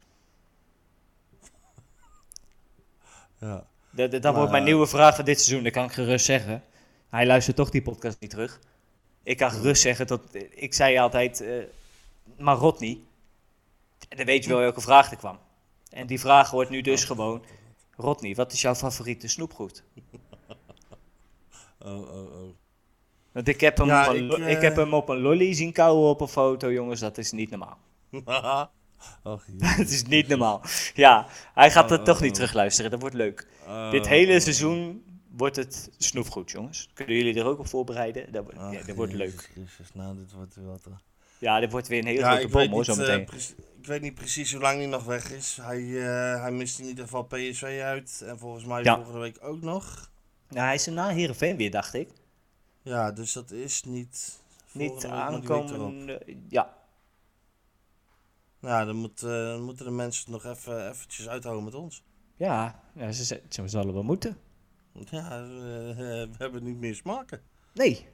ja. Dat, dat, dat wordt mijn Maar- nieuwe vraag van dit seizoen. Dat kan ik gerust zeggen. Hij luistert toch die podcast niet terug. Ik kan gerust zeggen dat ik zei altijd, eh, maar Rodney. En dan weet je wel welke vraag er kwam. En die vraag wordt nu dus gewoon, Rodney, wat is jouw favoriete snoepgoed? Oh, oh, oh. Want ik heb hem, Ja, op, een, ik, ik eh, heb hem op een lolly zien kauwen op een foto, jongens. Dat is niet normaal. Ach, Het is niet normaal. Ja, hij gaat Oh, het oh, toch niet oh. terugluisteren. Dat wordt leuk. Oh, Dit hele oh. seizoen wordt het snoepgoed, jongens. Kunnen jullie er ook op voorbereiden? Dat, wordt- Ach, ja, dat wordt leuk. Nou, dit wordt. Ja, dit wordt weer een hele Ja, grote bom, hoor, niet, zo eh, meteen. precie- ik weet niet precies hoe lang hij nog weg is. Hij, eh, hij mist in ieder geval PSV uit. En volgens mij Ja. volgende week ook nog. Nou, hij is er na Heerenveen weer, dacht ik. Ja, dus dat is niet... Niet volgende week, maar die week erop. aankomen. Ja, Nou, dan, moet, eh, dan moeten de mensen het nog even eventjes uithouden met ons. ja, ja ze, ze, ze zullen wel moeten. Ja, eh, we hebben niet meer smaken. Nee.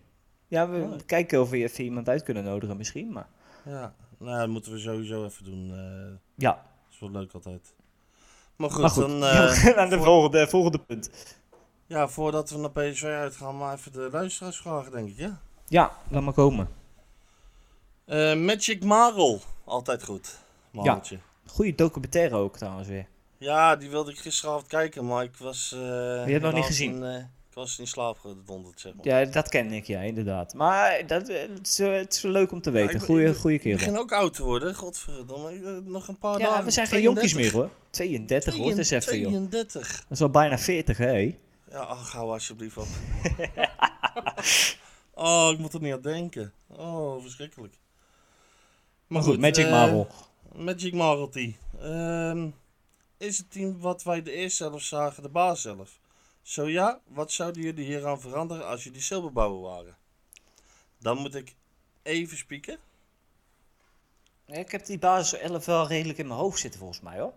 Ja, we Nee. kijken of we even iemand uit kunnen nodigen misschien, maar... Ja, nou, dat moeten we sowieso even doen. eh Ja, dat is wel leuk altijd. Maar goed, maar goed. dan... Ja, we gaan naar de volgende, volgende punt. Ja, voordat we naar PSV uitgaan, maar even de luisteraars vragen, denk ik, ja? Ja, laat maar komen. Eh, Magic Marel, altijd goed. Mareltje. Goeie documentaire ook trouwens weer. Ja, die wilde ik gisteravond kijken, maar ik was... eh, hebt nog niet gezien? eh, ik was in slaap gedonderd, zeg maar. Ja, dat ken ik, ja, inderdaad. Maar dat, het, is, het is leuk om te weten. Goeie, ik- goeie Ik kerel. begin ook oud te worden, godverdomme. Nog een paar Ja, dagen. we zijn geen jonkies 32. meer hoor. 32 hoor, het is even joh. 32. Dat is al bijna 40 hè. Ja, ach, hou alsjeblieft op. oh, ik moet er niet aan denken. Oh, verschrikkelijk. Maar goed, Magic eh, Marvel. Magic Marvel Ehm is het team wat wij de eerste zelf zagen de baas zelf? Zo ja, wat zouden jullie hieraan veranderen als jullie silberbouwer waren? Dan moet ik even spieken. Ik heb die basis 11 wel redelijk in mijn hoofd zitten volgens mij hoor.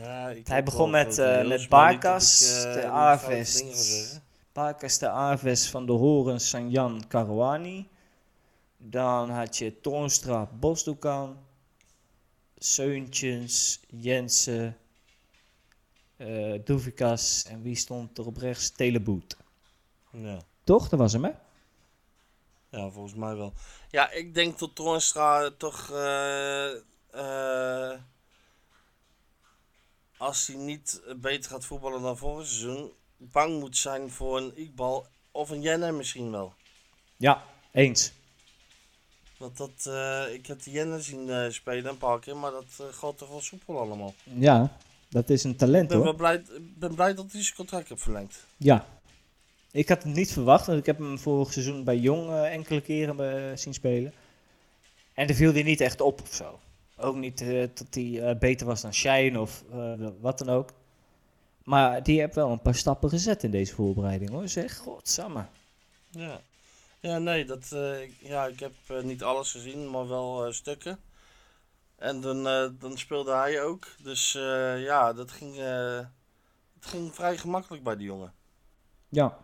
Ja, Hij begon met, eh, met dat Barkas, ik, eh, de zeggen. Parkas de Aves van de Horen Sanjan Karouani. Dan had je Toornstra Bosdoekan. Seuntjens, Jensen, eh Doevikas en wie stond er op rechts? Teleboet. Ja. Toch? Dat was hem, hè? Ja, volgens mij wel. Ja, ik denk dat Toornstra toch. eh, eh, als hij niet beter gaat voetballen dan vorig seizoen. bang moet zijn voor een Iqbal of een Jenner misschien wel. Ja, eens. Want dat, eh, ik heb die Jenner zien eh, spelen een paar keer, maar dat eh, gaat toch wel soepel allemaal. Ja, dat is een Ik talent ben, hoor. wel blij, ik ben blij dat hij zijn contract heeft verlengd. Ja. Ik had het niet verwacht, want ik heb hem vorig seizoen bij Jong eh, enkele keren zien spelen. En er viel hij niet echt op of zo ook niet eh, dat hij eh, beter was dan Shine of eh, wat dan ook. Maar die heeft wel een paar stappen gezet in deze voorbereiding hoor. Zeg, godsamme. Ja. Ja, nee, dat, ja, ik heb niet alles gezien, maar wel stukken. En dan, dan speelde hij ook. Dus ja, dat ging, het ging vrij gemakkelijk bij die jongen. Ja.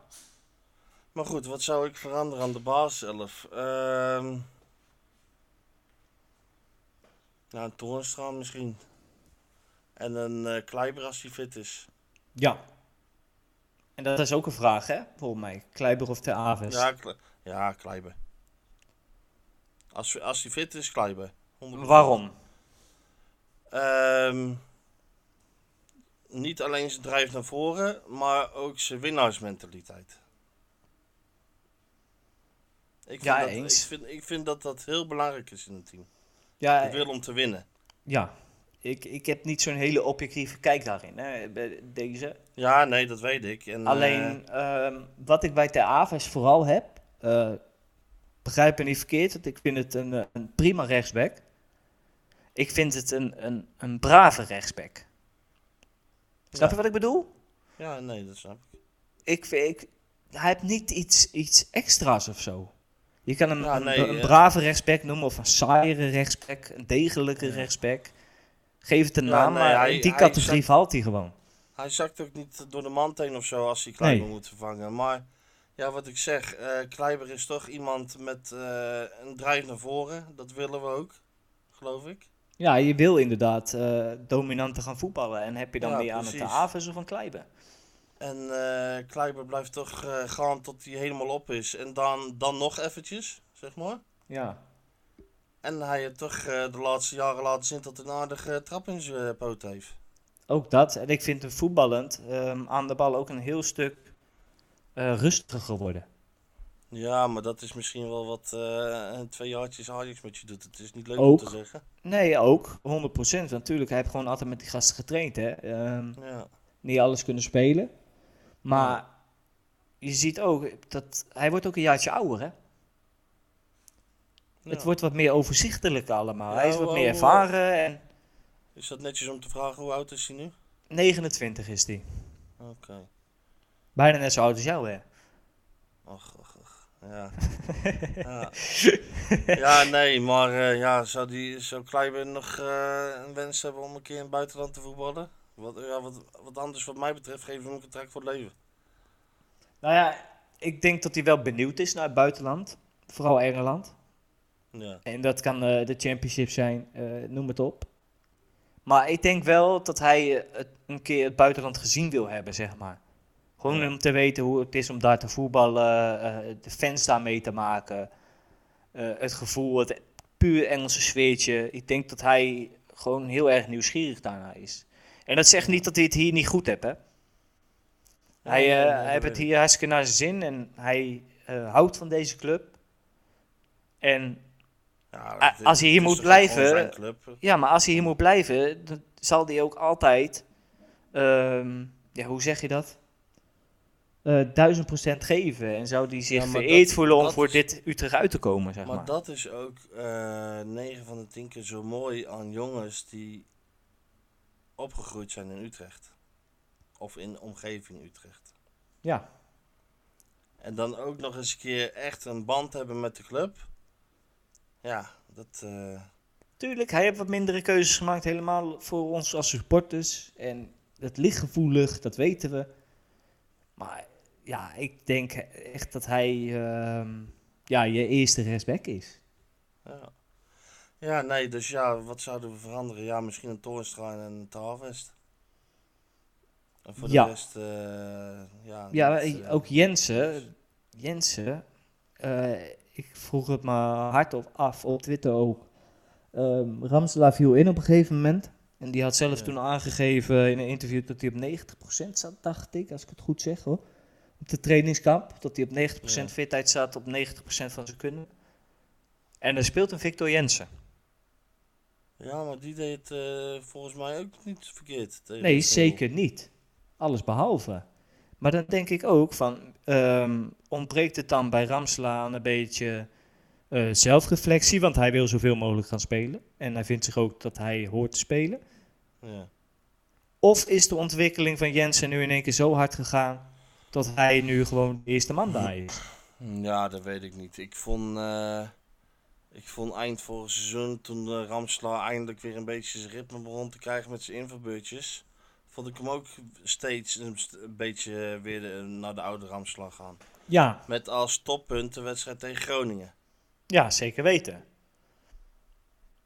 Maar goed, wat zou ik veranderen aan de baas 11? Ehm, nou, een Toornstra misschien. En een eh Kleiber als hij fit is. Ja. En dat is ook een vraag hè, volgens mij. Kleiber of Ter Aves. Ja, Kle- ja Kleiber. Als, als hij fit is, Kleiber. 100%. Waarom? Ehm, niet alleen zijn drijf naar voren, maar ook zijn winnaarsmentaliteit. Ik vind, Ja, dat, eens. Ik, vind, ik vind dat dat heel belangrijk is in een team. Ja, Ik wil om te winnen. ja. Ik, ik heb niet zo'n hele objectieve kijk daarin. Hè, bij deze. Ja, nee, dat weet ik. En, Alleen ehm, wat ik bij Ter Aves vooral heb, eh, begrijp me niet verkeerd, want ik vind het een, eh, een prima rechtsback. Ik vind het een, een, een brave rechtsback. Snap Ja. je wat ik bedoel? eh, ja, nee, dat snap ik. Ik, vind- ik, hij heeft niet iets, iets extra's of zo. Je kan een, nee, een eh. brave rechtsback noemen of een saaiere rechtsback, een degelijke rechtsback. Geef het een naam, nee, maar hij- in die categorie zakt- valt hij gewoon. Hij zakt ook niet door de mand heen of zo als hij Kleiber Nee. moet vervangen. Maar ja, wat ik zeg, eh Kleiber is toch iemand met eh, een drijf naar voren. Dat willen we ook, geloof ik. Ja, je wil inderdaad eh dominanter gaan voetballen. En heb je dan Ja, meer aan het. Aves of een Kleiber? En eh Kleiber blijft toch eh, gaan tot hij helemaal op is. En dan, dan nog eventjes, zeg maar. Ja. En hij heeft toch eh, de laatste jaren laten zien dat hij een aardige trap in zijn poot heeft. Ook dat. En ik vind hem voetballend ehm, aan de bal ook een heel stuk rustiger geworden. Ja, maar dat is misschien wel wat eh, twee jaartjes Ajax met je doet. Het is niet leuk Ook. om te zeggen. Nee, ook. 100%. Natuurlijk, hij heeft gewoon altijd met die gasten getraind. Hè? Ehm, Ja. niet alles kunnen spelen. Maar je ziet ook dat hij wordt ook een jaartje ouder. Hè? Het wordt wat meer overzichtelijk allemaal. Ja, hij is wat hoe- meer hoe- ervaren. En Is dat netjes om te vragen hoe oud is hij nu? 29 is hij. Oké. Bijna net zo oud als jou, hè? Och, och, och. Ja. ja. ja, nee, maar eh, ja, zou, die, zou Kleiber nog eh, een wens hebben om een keer in het buitenland te voetballen? Wat, ja, wat, wat anders wat mij betreft, geven we hem een contract voor het leven. Nou ja, ik denk dat hij wel benieuwd is naar het buitenland. Vooral Engeland. Ja. En dat kan eh, de championship zijn, eh, noem het op. Maar ik denk wel dat hij eh, een keer het buitenland gezien wil hebben, zeg maar. Gewoon Ja. om te weten hoe het is om daar te voetballen, de fans daar mee te maken. het gevoel, het puur Engelse sfeertje. Ik denk dat hij gewoon heel erg nieuwsgierig daarna is. En dat zegt niet dat hij het hier niet goed heeft, hè. Hij, eh, heeft weet het hier hartstikke naar zijn zin en hij eh, houdt van deze club. En Ja, als hij hier moet blijven- ja, maar als hij hier moet blijven, dan zal hij ook altijd, ehm, ja, hoe zeg je dat? Eh, duizend procent geven. En zou hij zich Ja, vereerd dat- voelen om dat voor is- dit Utrecht uit te komen, zeg maar. Maar dat is ook eh 9 van de 10 keer zo mooi aan jongens die opgegroeid zijn in Utrecht. Of in de omgeving Utrecht. Ja, En dan ook nog eens een keer echt een band hebben met de club. Ja, dat... eh, tuurlijk, hij heeft wat mindere keuzes gemaakt, helemaal voor ons als supporters. En dat ligt gevoelig, dat weten we. Maar ja, ik denk echt dat hij ehm, ja, je eerste rechtsback is. ja. Ja, nee, dus ja, wat zouden we veranderen? Ja, misschien een Toornstra en een Tarvest. En voor Ja. de rest, eh, ja... Ja, eh, ook Jensen. Jensen, eh, ik vroeg het maar hardop af op Twitter ook. Ehm Ramselaar viel in op een gegeven moment. En die had zelf Ja. toen aangegeven in een interview dat hij op 90% zat, dacht ik, als ik het goed zeg hoor. Op de trainingskamp. Dat hij op 90% Ja. fitheid zat, op 90% van zijn kunnen. En er speelt een Victor Jensen. Ja, maar die deed eh, volgens mij ook niet verkeerd. tegen Nee, zeker niet. Alles behalve. Maar dan denk ik ook van, ehm, ontbreekt het dan bij Ramsla aan een beetje eh, zelfreflectie, want hij wil zoveel mogelijk gaan spelen. En hij vindt zich ook dat hij hoort te spelen. Ja. Of is de ontwikkeling van Jensen nu in één keer zo hard gegaan, dat hij nu gewoon de eerste man daar is? ja, dat weet ik niet. Ik vond, eh, ik vond eind vorig seizoen, toen uh, Ramsla eindelijk weer een beetje zijn ritme begon te krijgen met zijn invalbeurtjes, vond ik hem ook steeds een, beetje weer de- naar de oude Ramsla gaan. Ja, Met als toppunt de wedstrijd tegen Groningen. ja zeker weten.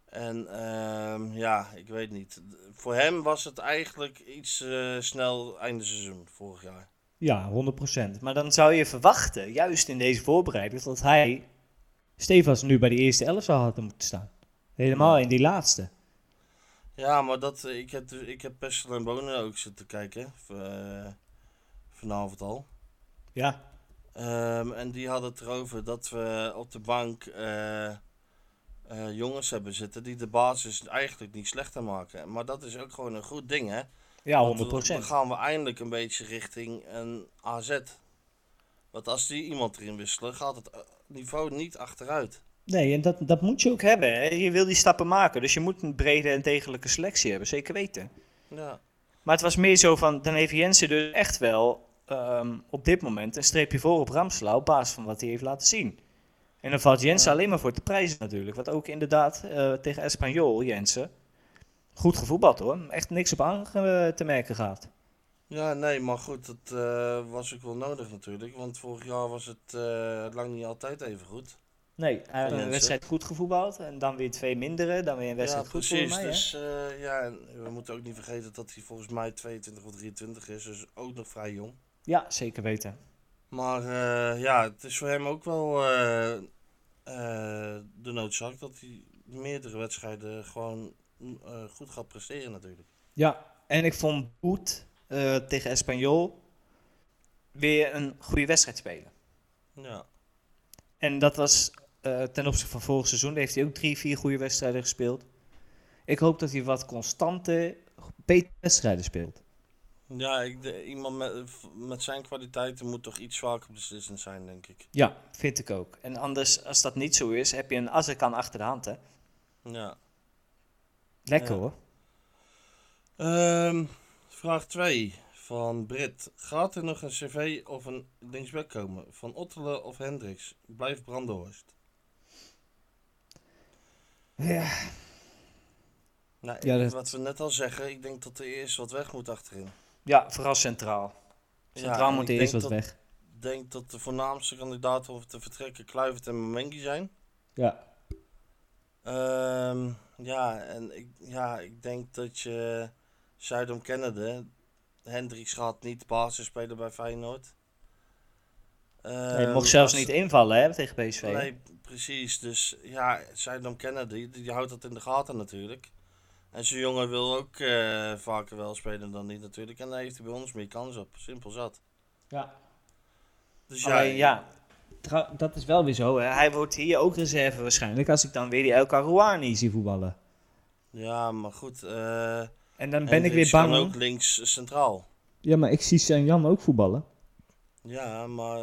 En ehm, ja, ik weet niet. Voor hem was het eigenlijk iets eh, snel einde seizoen vorig jaar. Ja, 100%. Maar dan zou je verwachten, juist in deze voorbereiding, dat hij Stefans nu bij de eerste elf zou hadden moeten staan. Helemaal in die laatste. Ja, maar dat, ik heb, de- ik heb Pestel en Bonen ook zitten kijken. eh, vanavond al. Ja. Ehm, en die hadden het erover dat we op de bank eh, eh, jongens hebben zitten die de basis eigenlijk niet slechter maken. Maar dat is ook gewoon een goed ding, hè? Ja, Want 100%. Dan gaan we eindelijk een beetje richting een AZ. Want als die iemand erin wisselen, gaat het eh, niveau niet achteruit. Nee, en dat, dat moet je ook hebben. Hè. Je wil die stappen maken, dus je moet een brede en degelijke selectie hebben, zeker weten. Ja, Maar het was meer zo van, dan heeft Jensen dus echt wel ehm, op dit moment een streepje voor op Ramslau op basis van wat hij heeft laten zien. En dan valt Jensen Ja. alleen maar voor te prijzen natuurlijk. Want ook inderdaad eh, tegen Espanyol, Jensen, goed gevoetbald hoor. Echt niks op aan eh, te merken gehad. Ja nee, maar goed, dat eh, was ook wel nodig natuurlijk. Want vorig jaar was het eh, lang niet altijd even goed. Nee, hij had een wedstrijd goed gevoetbald en dan weer twee mindere, dan weer een wedstrijd ja, goed precies. mij. dus eh, ja, en we moeten ook niet vergeten dat hij volgens mij 22 of 23 is. Dus ook nog vrij jong. Ja, zeker weten. Maar ja, het is voor hem ook wel de noodzaak dat hij meerdere wedstrijden gewoon goed gaat presteren natuurlijk. Ja, en ik vond Boet eh, tegen Espanyol weer een goede wedstrijd spelen. Ja, En dat was eh, ten opzichte van vorig seizoen, heeft hij ook drie, vier goede wedstrijden gespeeld. Ik hoop dat hij wat constante, betere wedstrijden speelt. ja ik, de- iemand met, met zijn kwaliteiten moet toch iets zwaker beslissend zijn, denk ik. Ja, vind ik ook. En anders, als dat niet zo is, heb je een Azarkan achter de hand, hè. Ja. Lekker Ja. hoor. Ehm, vraag 2 van Brit. Gaat er nog een cv of een linksback komen? Van Ottelen of Hendricks? Blijf Brandenhorst. Ja. Nou, Ja, dat- Wat we net al zeggen, ik denk dat er eerst wat weg moet achterin. ja, vooral centraal. Centraal en moet ik eerst wat dat- weg. Ik denk dat de voornaamste kandidaten om te vertrekken Kluivert en Momengi zijn. Ja. Ehm, ja, en ik, ja, ik denk dat je Zuidom kennende, Hendricks gaat niet basis spelen bij Feyenoord. Hij Ehm, mocht zelfs als- niet invallen hè, tegen PSV. Nee, precies. Dus ja, Zuidom kennende, die, die houdt dat in de gaten natuurlijk. En zo'n jongen wil ook eh, vaker wel spelen dan niet natuurlijk. En daar heeft hij bij ons meer kans op. Simpel zat. Ja. Dus ja, trouw- dat is wel weer zo. Hè. Hij wordt hier ook reserve waarschijnlijk als ik dan weer die El Karouani zie voetballen. Ja, maar goed. eh En dan ben ik weer Hendricks kan bang. ook links centraal. Ja, maar ik zie Jan ook voetballen. Ja, maar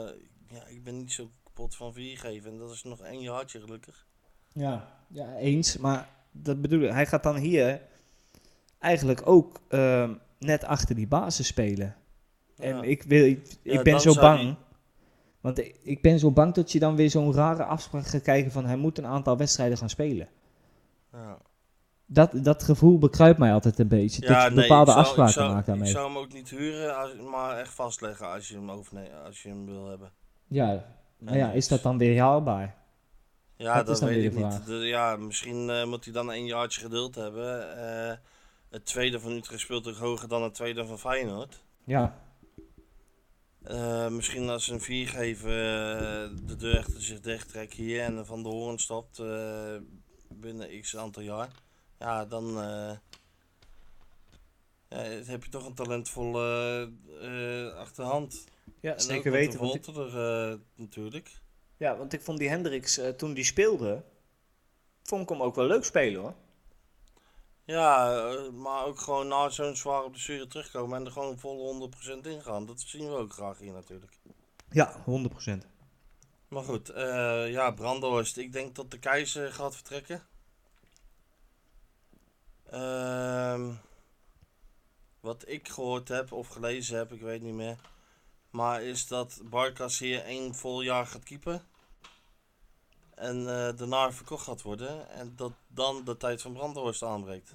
ja, ik ben niet zo kapot van viergeven. En dat is nog één jaartje gelukkig. Ja, ja, eens. Maar dat bedoel ik. Hij gaat dan hier eigenlijk ook ehm, net achter die basis spelen. En Ja. ik, wil, ik, Ja, ik ben zo bang. Want ik, ik ben zo bang dat je dan weer zo'n rare afspraak gaat kijken van hij moet een aantal wedstrijden gaan spelen. Ja. Dat, dat gevoel bekruipt mij altijd een beetje. dat je bepaalde afspraken zou, maakt daarmee. Ik zou hem ook niet huren, als, maar echt vastleggen als je hem overneemt, als je hem wil hebben. Ja, maar ja, is dat dan weer haalbaar? Ja, Dat weet ik niet. De- ja, misschien eh, moet hij dan een jaartje geduld hebben. Eh, het tweede van Utrecht speelt ook hoger dan het tweede van Feyenoord. Ja, Eh, misschien als ze een vier geven, de deur achter zich dicht trekken hier en Van de Hoorn stopt binnen x aantal jaar. Ja, dan eh, ja, heb je toch een talentvolle eh, achterhand. ja En zeker weten. Want ik, er, eh, natuurlijk. ja, want ik vond die Hendricks toen die speelde, vond ik hem ook wel leuk spelen hoor. Ja, maar ook gewoon na zo'n zware blessure terugkomen en er gewoon vol 100% ingaan. Dat zien we ook graag hier natuurlijk. Ja, 100%. Maar goed, eh, ja, Brandhorst. Ik denk dat de keizer gaat vertrekken. Ehm, wat ik gehoord heb of gelezen heb, ik weet niet meer. Maar is dat Barkas hier één vol jaar gaat keepen. En eh, daarna verkocht gaat worden. En dat dan de tijd van Brandhorst aanbreekt.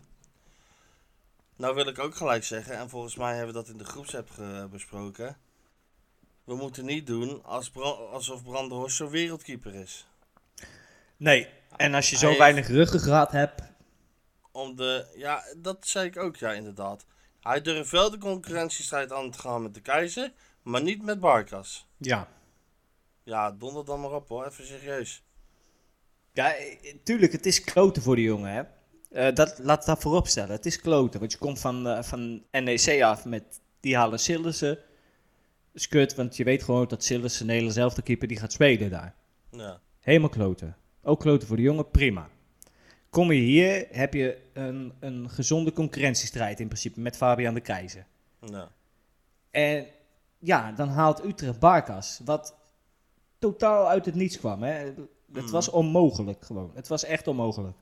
Nou wil ik ook gelijk zeggen, en volgens mij hebben we dat in de groepsapp besproken. We moeten niet doen als Bra- alsof Brandhorst zo'n wereldkeeper is. Nee, en als je zo Hij- weinig ruggengraat hebt, Om de, ja, dat zei ik ook, ja, inderdaad. Hij durft wel de concurrentiestrijd aan te gaan met de keizer, maar niet met Barkas. ja. Ja, donder dan maar op hoor, even serieus. Ja, eh, tuurlijk, het is kloten voor die jongen, hè. Eh, dat, laat dat voorop stellen. Het is kloten, want je komt van, eh, van NEC af met die halen Sillissen. Dat is kut, want je weet gewoon dat Sillissen, Nederland zelf de keeper, die gaat spelen daar. Ja, Helemaal kloten. Ook kloten voor de jongen, prima. Kom je hier, heb je een, een gezonde concurrentiestrijd in principe met Fabian de Keizer. En ja, dan haalt Utrecht Barkas, wat totaal uit het niets kwam. Hè. Het Mhm. was onmogelijk gewoon. Het was echt onmogelijk.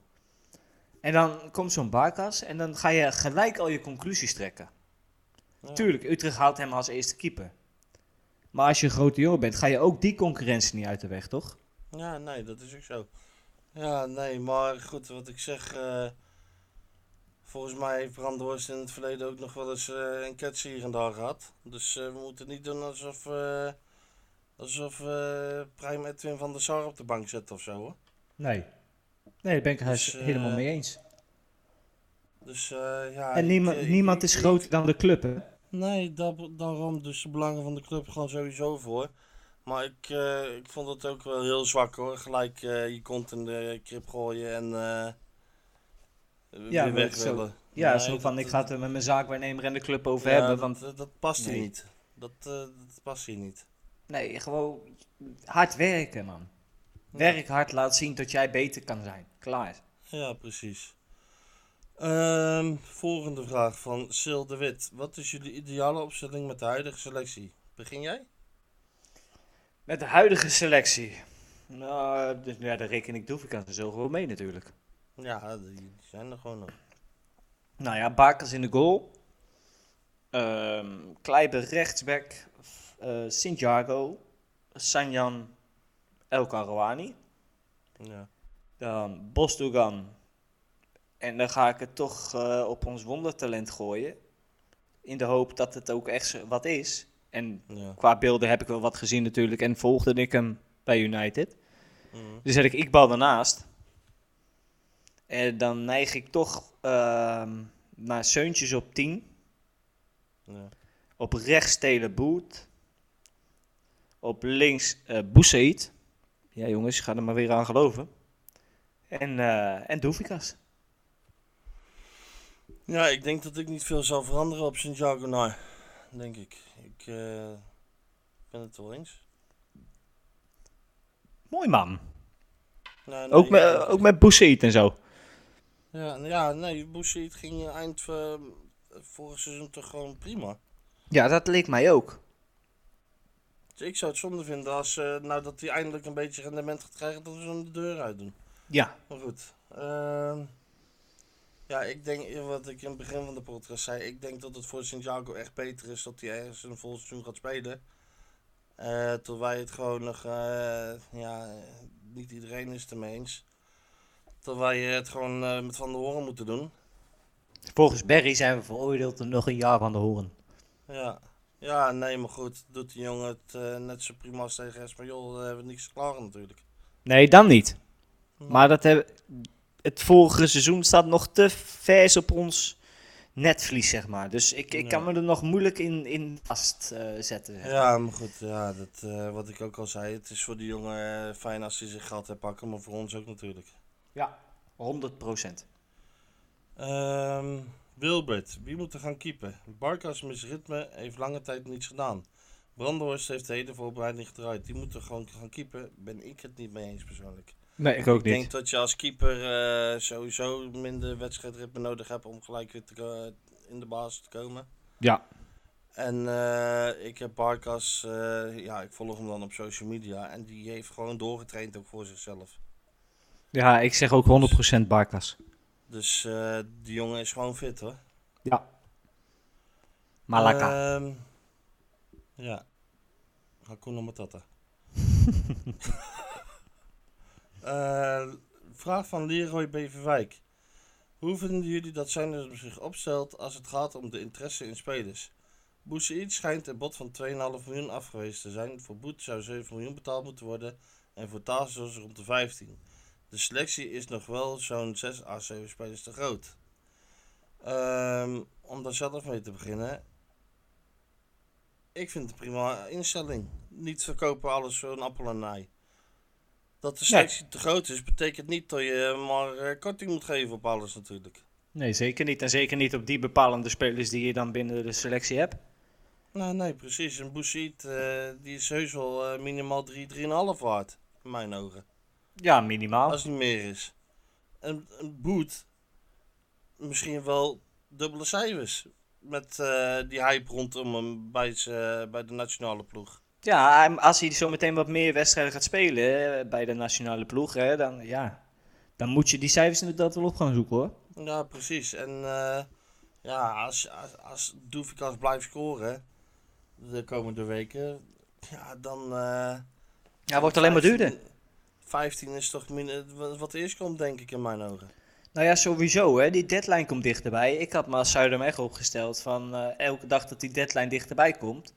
En dan komt zo'n Barkas en dan ga je gelijk al je conclusies trekken. Ja. Tuurlijk, Utrecht haalt hem als eerste keeper. Maar als je een grote jongen bent, ga je ook die concurrentie niet uit de weg, toch? Ja, nee, dat is ook zo. Ja, nee, maar goed, wat ik zeg. eh, volgens mij heeft Brandhorst in het verleden ook nog wel eens eh, een kets hier en daar gehad. Dus eh, we moeten niet doen alsof, alsof Prime Edwin van der Sar op de bank zet of zo hoor. Nee. Nee, daar ben ik het Dus, helemaal mee eens. Dus ja. En ik, niemand, is groter dan de club, hè? Nee, daar, daarom dus de belangen van de club gewoon sowieso voor. Maar ik, eh, ik vond het ook wel heel zwak hoor. Gelijk eh, je kont in de krip gooien en eh Ja, weer weg zo- willen. Ja, Nee, zo van, dat- ik ga het er met mijn zaakwaarnemer en de club over ja, hebben. dat, Want dat, dat past hier Nee. niet. Dat, dat past hier niet. nee, gewoon hard werken, man. Werk hard, laat zien dat jij beter kan zijn. Klaar. Ja, precies. Ehm, volgende vraag van Sil de Wit. Wat is jullie ideale opstelling met de huidige selectie? Begin jij? Met de huidige selectie. Nou, dus, ja, daar reken ik Doefikas er zo gewoon mee natuurlijk. Ja, die, zijn er gewoon nog. Nou ja, Bakers in de goal. Ehm Kleiber rechtsback. eh Sint-Jago. Sanjan El Karouani. Ja. Dan Bosdogan. En dan ga ik het toch eh, op ons wondertalent gooien. In de hoop dat het ook echt wat is. En ja. qua beelden heb ik wel wat gezien natuurlijk. En volgde ik hem bij United. Mhm. Dus zet ik Iqbal daarnaast. En dan neig ik toch ehm, naar Seuntjes op 10. Ja. Op rechts Taylor Boot. Op links Boussaïd. Ja jongens, ga er maar weer aan geloven. En, eh en Doefikas. Ja, ik denk dat ik niet veel zal veranderen op Santiago nou, denk ik. Ik eh, ben het wel eens. Mooi man. Nou, nee, Ook met, ja, ook met Boussaïd en zo. Ja, ja nee, Boussaïd ging eind uh, vorig seizoen toch gewoon prima. Ja, dat leek mij ook. Dus ik zou het zonde vinden als eh, nou dat hij eindelijk een beetje rendement gaat krijgen dat we hem de deur uit doen. Ja. Maar goed. ehm, ja, ik denk, wat ik in het begin van de podcast zei, ik denk dat het voor Santiago echt beter is dat hij ergens een vol seizoen gaat spelen. Eh tot wij het gewoon nog, eh, ja, niet iedereen is het ermee eens. Dat wij het gewoon eh, met Van der Hoorn moeten doen. Volgens Berry zijn we veroordeeld tot nog een jaar van de horen. Ja. Ja, nee, maar goed, doet die jongen het net zo prima als tegen Espanyol, dan hebben we niks te klagen natuurlijk. Nee, dan niet. Maar dat heb, het vorige seizoen staat nog te vers op ons netvlies, zeg maar. Dus ik, ik Ja. kan me er nog moeilijk in, in vastzetten. zetten. Ja, maar goed, ja, dat, eh, wat ik ook al zei, het is voor die jongen eh, fijn als hij zijn geld heeft pakken, maar voor ons ook natuurlijk. ja 100 procent. Ehm Wilbert, wie moet er gaan keepen? Barkas mis ritme, heeft lange tijd niets gedaan. Brandenhorst heeft de hele voorbereiding gedraaid. Die moet er gewoon gaan keepen. Ben ik het niet mee eens persoonlijk. Nee, ik ook Ik denk dat je als keeper eh, sowieso minder wedstrijdritme nodig hebt om gelijk weer te, in de basis te komen. Ja. En eh, ik heb Barkas, eh, ja, ik volg hem dan op social media. En die heeft gewoon doorgetraind ook voor zichzelf. ja, ik zeg ook 100% Barkas. Dus die jongen is gewoon fit hoor. Ja. Malaka. Ehm, ja. Hakuna Matata. Eh, vraag van Leroy Beverwijk. Hoe vinden jullie dat Zijnders zich opstelt als het gaat om de interesse in spelers? Boussaïd schijnt een bod van 2,5 miljoen afgewezen te zijn. Voor Boet zou 7 miljoen betaald moeten worden en voor Tazos rond de 15. De selectie is nog wel zo'n 6 à 7 spelers te groot. Ehm, om daar zelf mee te beginnen. Ik vind het een prima instelling. Niet verkopen alles voor een appel en ei. Dat de selectie te groot is, betekent niet dat je maar eh, korting moet geven op alles natuurlijk. Nee, zeker niet. En zeker niet op die bepalende spelers die je dan binnen de selectie hebt. Nou, nee, precies. Een Boussaïd, eh die is heus wel eh, minimaal 3, 3,5 waard. In mijn ogen. Ja, minimaal. Als het niet meer is. Een, een Boet, misschien wel dubbele cijfers. Met die hype rondom hem bij de nationale ploeg. Ja, als hij zo meteen wat meer wedstrijden gaat spelen eh, bij de nationale ploeg, hè, dan, ja, dan moet je die cijfers inderdaad wel op gaan zoeken hoor. Ja, precies. En eh, ja, als, als, als Doefikas blijft scoren de komende weken, ja, dan... eh Ja, wordt alleen maar 15 duurder. 15 is toch min, wat eerst komt, denk ik, in mijn ogen. Nou ja, sowieso hè, die deadline komt dichterbij. Ik had me als Zuidermeg opgesteld van elke dag dat die deadline dichterbij komt,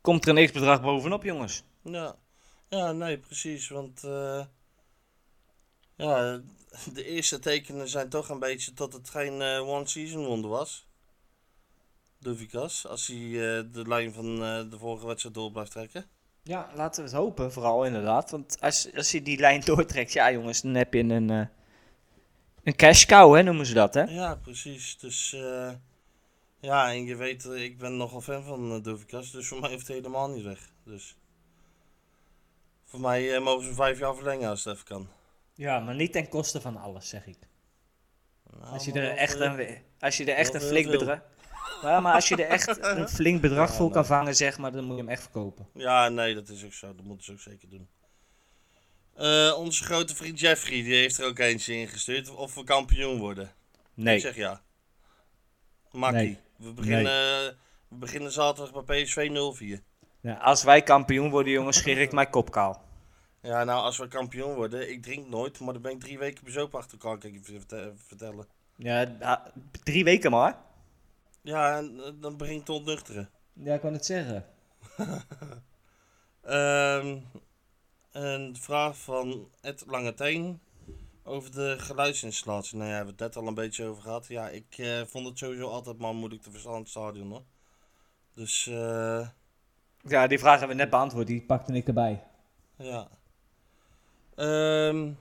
komt er een x-bedrag bovenop jongens. Ja, ja nee, precies. Want eh, ja, de eerste tekenen zijn toch een beetje dat het geen eh, one-season wonder was. Doefikas, als hij eh, de lijn van eh, de vorige wedstrijd door blijft trekken. Ja, laten we het hopen vooral inderdaad. Want als, als je die lijn doortrekt, ja jongens, dan heb je een, eh een cash cow hè, noemen ze dat hè. Ja, precies. Dus eh, ja, en je weet, eh, ik ben nogal fan van uh, Dovikas, dus voor mij hoeft hij helemaal niet weg. Dus voor mij eh, mogen ze vijf jaar verlengen als het even kan. Ja, maar niet ten koste van alles zeg ik. Nou, Als je er echt een, als je er echt een flink bedrag... Ja, maar als je er echt een flink bedrag Ja, voor kan nee. vangen, zeg maar, dan moet je hem echt verkopen. Ja, nee, dat is ook zo. Dat moeten ze ook zeker doen. Onze grote vriend Jeffrey, die heeft er ook eentje ingestuurd. Of we kampioen worden. Ik Nee. zeg ja. Makkie. Nee. We, beginnen, we beginnen zaterdag bij PSV 0-4. Ja, als wij kampioen worden, jongens, scheer ik mijn kop kaal. Ja, nou, als we kampioen worden, ik drink nooit, maar dan ben ik drie weken bezopen achter elkaar, kan ik je verte- vertellen. Ja, da- drie weken maar. Ja, en eh, dan begint te ontnuchteren. Ja, ik kan het zeggen. Ehm, een vraag van Ed Langeteen Over de geluidsinstallatie. Nou ja, we hebben het net al een beetje over gehad. Ja, ik eh, vond het sowieso altijd maar moeilijk te verstaan in het stadion hoor. Dus eh, Ja, die vraag hebben we net beantwoord. Die pakte ik erbij. ja. Ehm,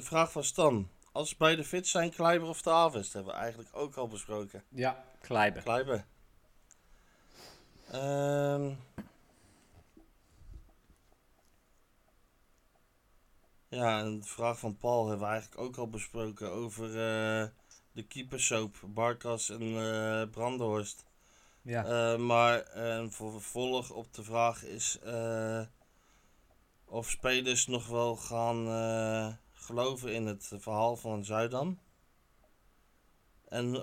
vraag van Stan. Als beide fit zijn, Kleiber of de Avest hebben we eigenlijk ook al besproken. Ja, Kleiber. Kleiber. Ehm. Ja, en de vraag van Paul hebben we eigenlijk ook al besproken over eh, de keepersoap, Barkas en eh Brandenhorst. Ja. Eh, maar een vervolg op de vraag is of spelers nog wel gaan geloven in het verhaal van Zuidam. En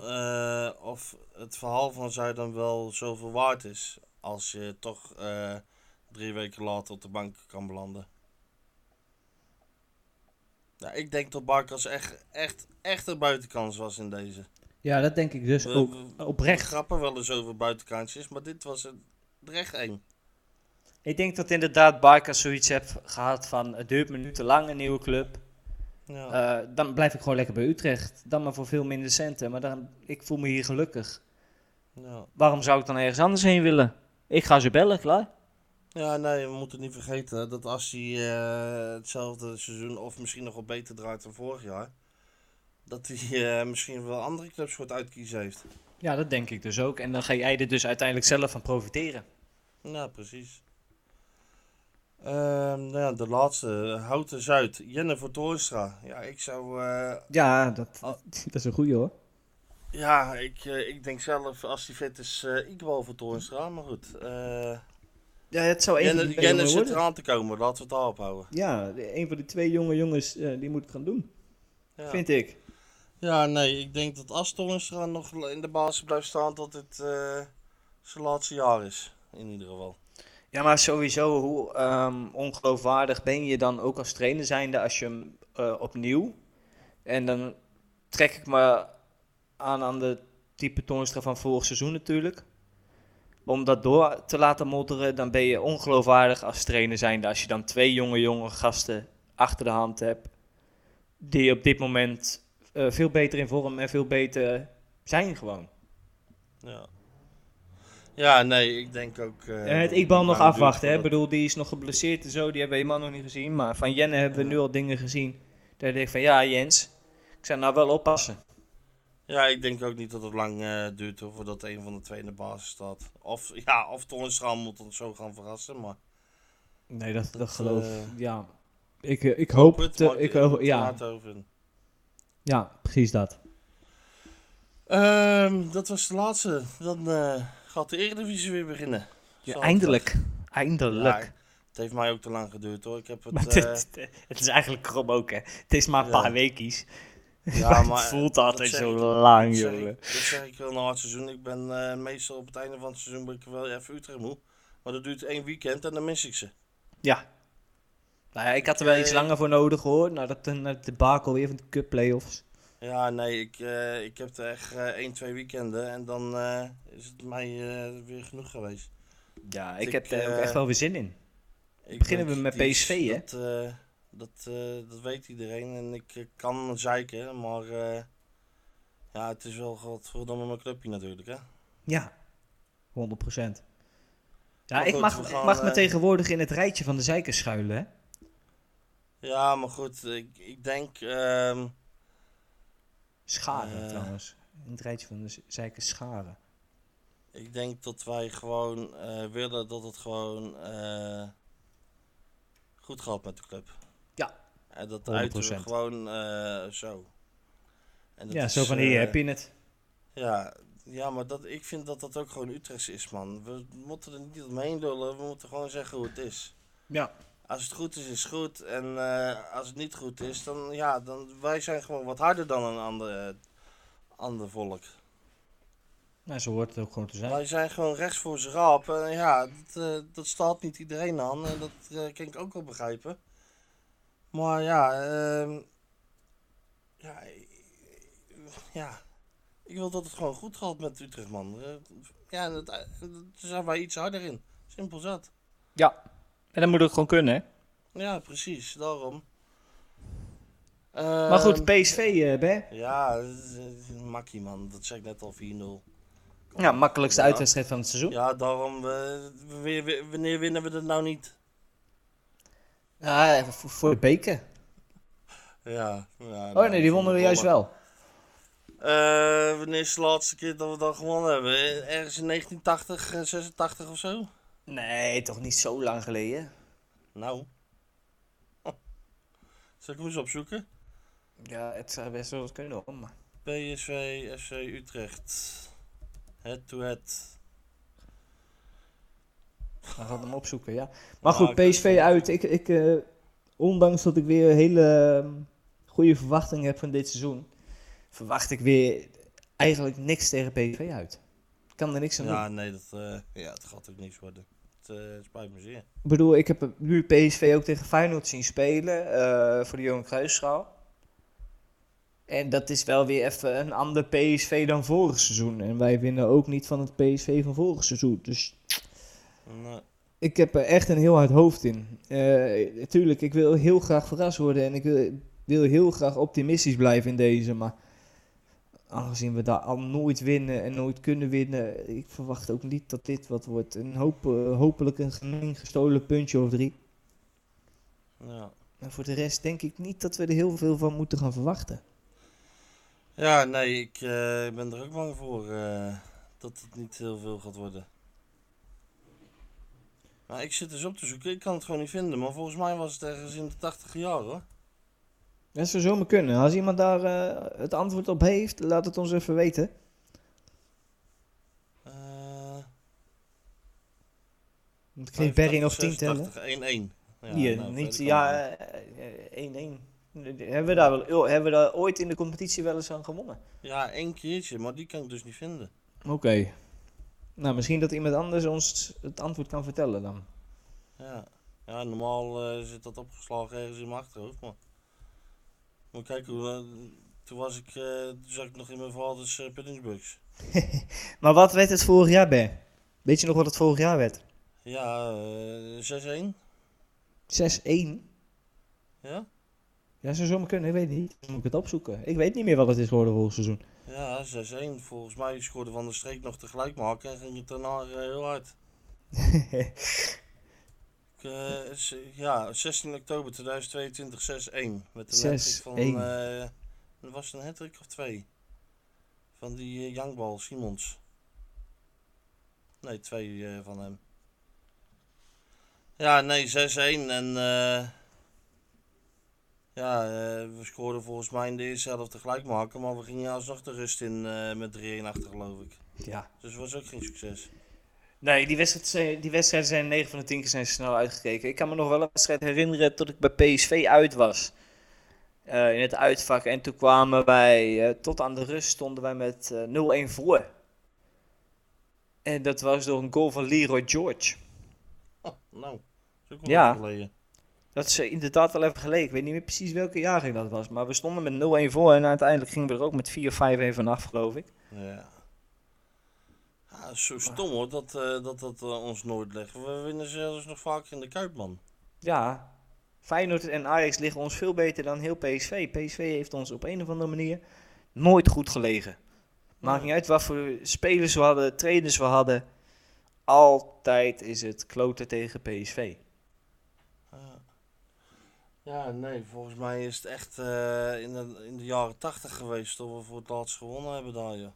of het verhaal van Zuidam wel zoveel waard is als je toch drie weken later op de bank kan belanden. Nou, ik denk dat Barkas echt, echt, echt een buitenkans was in deze. ja, dat denk ik dus We- ook. we- We Oprecht. grappen wel eens over buitenkansjes, maar dit was een er echt één. Ik denk dat inderdaad Barca zoiets heeft gehad van het duurt me nu te lang een nieuwe club. Ja. Eh, dan blijf ik gewoon lekker bij Utrecht. Dan maar voor veel minder centen. Maar dan, ik voel me hier gelukkig. ja. Waarom zou ik dan ergens anders heen willen? Ik ga ze bellen, klaar. Ja, nee, we moeten niet vergeten dat als hij eh, hetzelfde seizoen of misschien nog wel beter draait dan vorig jaar, dat hij eh, misschien wel andere clubs voor het uitkiezen heeft. Ja, dat denk ik dus ook. En dan ga jij er dus uiteindelijk zelf van profiteren. Ja, precies. Ehm, nou ja, de laatste, Houten Zuid, Jennifer Toornstra. Ja, ik zou, eh, Ja, dat, dat is een goeie hoor. ja, ik, eh, ik denk zelf als hij fit is, eh Iqbal voor Toornstra, maar goed. eh Ja, het zou een van Jenne, die twee Jenne jongen zit eraan te komen, laten we het daarop houden. Ja, een van die twee jonge jongens, eh, die moet het gaan doen. Ja. Vind ik. Ja, nee, ik denk dat als nog in de basis blijft staan, dat het eh, zijn laatste jaar is. In ieder geval. Ja, maar sowieso, hoe ehm, ongeloofwaardig ben je dan ook als trainer zijnde als je hem eh, opnieuw... En dan trek ik me aan aan de type Toornstra van vorig seizoen natuurlijk. Om dat door te laten modderen, dan ben je ongeloofwaardig als trainer zijnde. Als je dan twee jonge, jonge gasten achter de hand hebt. Die op dit moment eh, veel beter in vorm en veel beter zijn gewoon. Ja. Ja, nee, ik denk ook... eh, En het dat- Iqbal nog afwachten. Hè? Ik bedoel, die is nog geblesseerd en zo. Die hebben we helemaal nog niet gezien. Maar van Jenne hebben we nu al dingen gezien. Daar denk ik van, ja Jens, ik zou nou wel oppassen. Ja, ik denk ook niet dat het lang eh, duurt hoor, voordat een van de twee in de basis staat. Of, ja, of Toornstra moet ons zo gaan verrassen, maar... Nee, dat, dat, Dat, geloof eh, Ja, ik, eh, ik hoop het. maar ik, er hoop- ja, ja, precies dat. Ehm, dat was de laatste. Dan eh, gaat de Eredivisie weer beginnen. Ja, eindelijk. Eindelijk. Ja, het heeft mij ook te lang geduurd hoor. Ik heb het... eh, het, het is eigenlijk krom ook, hè. Het is maar een Ja. paar weekjes. Ja, maar het voelt dat altijd zo ik- lang, dat jongen. Dat zeg ik wel na het seizoen. Ik ben eh, meestal op het einde van het seizoen ben ik wel even Utrecht moe. Maar dat duurt één weekend en dan mis ik ze. Ja. Nou ja, ik had er wel iets Eh, langer voor nodig, hoor. Nadat de, na de debakel weer van de cup playoffs. Ja, nee, ik, eh, ik heb er echt eh, één, twee weekenden en dan eh, is het mij eh, weer genoeg geweest. Ja, ik, Ik, heb er ook eh, echt wel weer zin in. Beginnen we met PSV, hè? Dat, eh, dat, weet iedereen en ik eh, kan zeiken, maar eh, ja, het is wel godverdomme mijn clubje natuurlijk, hè. Ja, 100 procent. Ja, ik goed, mag, ik mag me tegenwoordig in het rijtje van de zeikers schuilen, hè? Ja, maar goed, ik, ik denk, ehm, Scharen trouwens. In het rijtje van de zeikers scharen. ik denk dat wij gewoon willen dat het gewoon goed gaat met de club. En dat uiten we 100%. gewoon eh, zo. En dat Ja, is, zo van eh, hier heb je het. Ja, ja, maar dat, ik vind dat dat ook gewoon Utrechts is, man. We moeten er niet omheen lullen, we moeten gewoon zeggen hoe het is. Ja. Als het goed is, is het goed. En eh, als het niet goed is, dan ja, dan, wij zijn gewoon wat harder dan een ander, eh, ander volk. Nou, zo hoort het ook gewoon te zijn. Wij zijn gewoon rechts voor zijn raap. En ja, dat, eh, dat staat niet iedereen aan. En dat eh, kan ik ook wel begrijpen. Maar ja, ehm, ja, eh, ja, ik wil dat het gewoon goed gaat met Utrecht, man. Eh, ja, dat, eh, daar zijn wij iets harder in. Simpel zat. Ja. En dat moet ook gewoon kunnen, hè? Ja, precies, daarom. Maar goed, PSV, eh Ber. Ja, eh, makkie man. Dat zeg ik net al 4-0. Ja, makkelijkste Ja. uitwedstrijd van het seizoen. Ja, daarom. eh, wanneer winnen we dat nou niet? Ja, voor, voor de beker. Ja. ja Oh nee, die wonnen we juist wel. Eh, wanneer is de laatste keer dat we dat gewonnen hebben? Ergens in 1980, eh, 86 of zo? Nee, toch niet zo lang geleden. Nou. Zal ik hem eens opzoeken? Ja, het zou best wel eens kunnen hoor, maar... PSV, FC Utrecht. Head to head. We gaan hem opzoeken, ja. Maar Ja, goed, PSV het. uit. Ik, ik, eh, ondanks dat ik weer hele ehm, goede verwachtingen heb van dit seizoen, verwacht ik weer eigenlijk niks tegen PSV uit. Ik kan er niks aan doen. Ja, nee, dat, eh, ja, het gaat ook niks worden. Het eh, spijt me zeer. Ik bedoel, ik heb nu PSV ook tegen Feyenoord zien spelen voor de Johan Cruijffschaal. En dat is wel weer even een ander PSV dan vorig seizoen. En wij winnen ook niet van het PSV van vorig seizoen. Dus Nee. ik heb er echt een heel hard hoofd in. Eh tuurlijk, ik wil heel graag verrast worden en ik wil, wil heel graag optimistisch blijven in deze. Maar aangezien we daar al nooit winnen en nooit kunnen winnen, ik verwacht ook niet dat dit wat wordt. Een hoop, eh, hopelijk een gemeen gestolen puntje of drie. Ja. En voor de rest denk ik niet dat we er heel veel van moeten gaan verwachten. ja, nee, ik eh, ben er ook bang voor dat het niet heel veel gaat worden. Maar ik zit dus op te zoeken, ik kan het gewoon niet vinden. Maar volgens mij was het ergens in de 80 jaar hoor. Dat zou zomaar kunnen. Als iemand daar eh, het antwoord op heeft, laat het ons even weten. Eh Want ik kreeg Berry nog 10 tellen. 86, 1-1. Ja, Hier, nou, niet, ja, het eh, 1-1. Hebben we, daar wel, oh, hebben we daar ooit in de competitie wel eens aan gewonnen? Ja, één keertje, maar die kan ik dus niet vinden. Oké. Nou, misschien dat iemand anders ons het antwoord kan vertellen dan. Ja, ja normaal eh, zit dat opgeslagen ergens in mijn achterhoofd, maar... Maar kijk, hoe, eh, toen was ik, eh, toen zat ik nog in mijn vaders Puddingsbugs. Maar wat werd het vorig jaar, Ben? Weet je nog wat het vorig jaar werd? 6-1? Ja, eh 6-1. Ja? Ja, zou zomaar kunnen, ik weet niet. Dan moet ik het opzoeken. Ik weet niet meer wat het is geworden vorig seizoen. Ja, 6-1. Volgens mij scoorde Van der Streek nog tegelijk maken en ging het daarna eh, heel hard. Ik, eh, ja, 16 oktober 2022, 6-1. Met een hattrick van... 6-1. eh was het een hattrick of twee? Van die uh, Youngball, Simons. Nee, twee eh, van hem. Ja, nee, 6-1 en... eh ja, eh, we scoorden volgens mij in de eerste helft tegelijk maken, maar we gingen alsnog de rust in eh, met 3-1 achter, geloof ik. Ja. Dus het was ook geen succes. Nee, die, wedstrijd, zijn- die wedstrijden zijn 9 van de 10 keer zijn snel uitgekeken. Ik kan me nog wel een wedstrijd herinneren dat ik bij PSV uit was. Eh, in het uitvak. En toen kwamen wij, eh, tot aan de rust stonden wij met eh 0-1 voor. En dat was door een goal van Leroy George. Oh, nou, dat is ook wel Ja. geleden. Dat is eh, inderdaad wel even geleden. Ik weet niet meer precies welke jaargang dat was. Maar we stonden met 0-1 voor. En uiteindelijk gingen we er ook met 4-5 even vanaf, geloof ik. Ja. Ja, zo stom hoor, dat eh, dat, dat eh, ons nooit leggen. We winnen zelfs nog vaker in de Kuip, man. Ja, Feyenoord en Ajax liggen ons veel beter dan heel PSV. PSV heeft ons op een of andere manier nooit goed gelegen. Maakt niet uit wat voor spelers we hadden, trainers we hadden. Altijd is het kloten tegen PSV. Ja. Nee, volgens mij is het echt eh, in, de, in de jaren 80 geweest dat we voor het laatst gewonnen hebben daar, ja.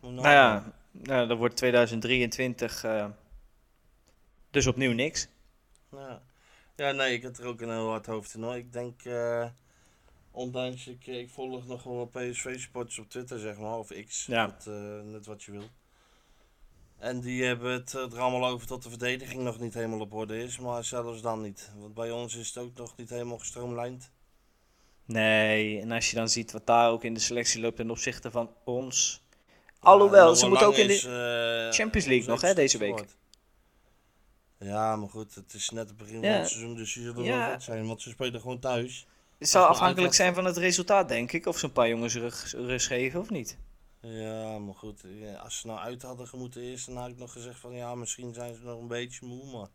Je Nou ja, nou, dat wordt 2023 eh, dus opnieuw niks. Ja. ja, nee, ik heb er ook een heel hard hoofd in hoor. Ik denk, eh ondanks, ik, ik volg nog wel PSV-sporters op Twitter, zeg maar, of X, Ja. net wat je wil. En die hebben het eh, er allemaal over dat de verdediging nog niet helemaal op orde is, maar zelfs dan niet. Want bij ons is het ook nog niet helemaal gestroomlijnd. Nee, en als je dan ziet wat daar ook in de selectie loopt ten opzichte van ons. Alhoewel, Ja, ze moeten ook in de is, eh, Champions League nog, hè, deze week. Ja, maar goed, het is net het begin Ja. van het seizoen, dus die zullen Ja. wel goed zijn, want ze spelen gewoon thuis. Het zal afhankelijk zijn van het resultaat, denk ik. Of ze een paar jongens rust geven of niet. Ja, maar goed, als ze nou uit hadden moeten eerst, dan had ik nog gezegd van ja, misschien zijn ze nog een beetje moe, maar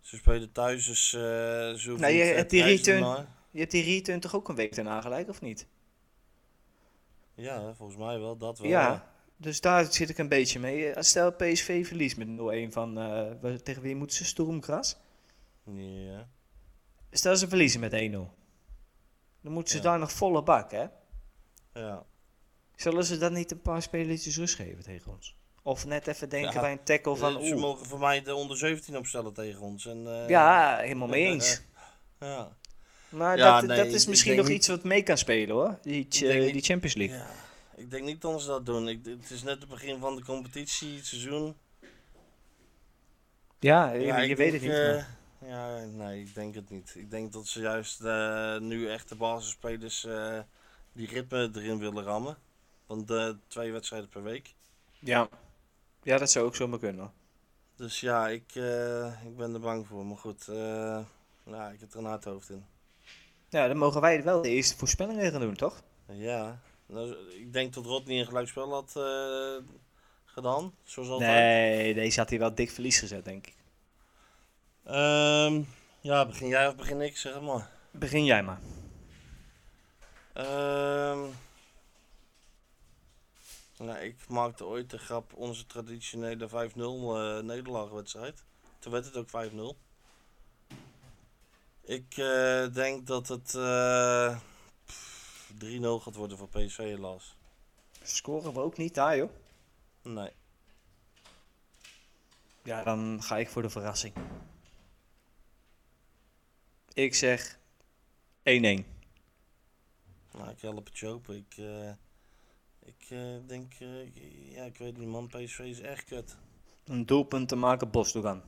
ze spelen thuis, dus eh ze Nou, je hebt die return-. Je Je hebt die return toch ook een week daarna gelijk, of niet? Ja, volgens mij wel. Dat wel. Ja, dus daar zit ik een beetje mee. Stel PSV verliest met 0-1 van... eh, tegen wie moeten ze? Stormgras? Ja. Stel ze verliezen met 1-0. Dan moeten ze Ja. daar nog volle bak, hè? Ja. Zullen ze dan niet een paar spelletjes rust geven tegen ons? Of net even denken Ja. bij een tackle van... Eh, Ze Oeh, mogen voor mij de onder 17 opstellen tegen ons. En, eh, ja, helemaal mee eens. ja. Maar Ja, dat, nee, dat is misschien nog niet- iets wat mee kan spelen, hoor. Die, niet- die Champions League. Ja, ik denk niet dat ze dat doen. Ik, het is net het begin van de competitie, het seizoen. Ja, je, weet het niet. eh, maar- ja, nee, ik denk het niet. Ik denk dat ze juist eh, nu echt de basisspelers eh, die ritme erin willen rammen. Van de twee wedstrijden per week. Ja. ja, dat zou ook zomaar kunnen. Dus ja, ik, eh, ik ben er bang voor. Maar goed, eh, ja, ik heb er een hard hoofd in. Ja, dan mogen wij wel de eerste voorspellingen gaan doen, toch? Ja, nou, ik denk dat Rodney een gelijkspel had eh, gedaan. Zoals altijd. Nee, deze had hij wel dik verlies gezet, denk ik. Ehm, ja, begin jij of begin ik, zeg maar. Begin jij maar. Ehm, nou, ik maakte ooit de grap onze traditionele 5-0 eh nederlaagwedstrijd. Toen werd het ook 5-0. Ik eh, denk dat het eh, pff, 3-0 gaat worden voor PSV helaas. Scoren we ook niet daar, joh. Nee. Ja, dan ga ik voor de verrassing. Ik zeg 1-1. Nou, ik help het je open. Ik, eh, ik eh, denk, eh, ja, ik weet niet man, PSV is echt kut. Een doelpunt te maken, Bosdogan.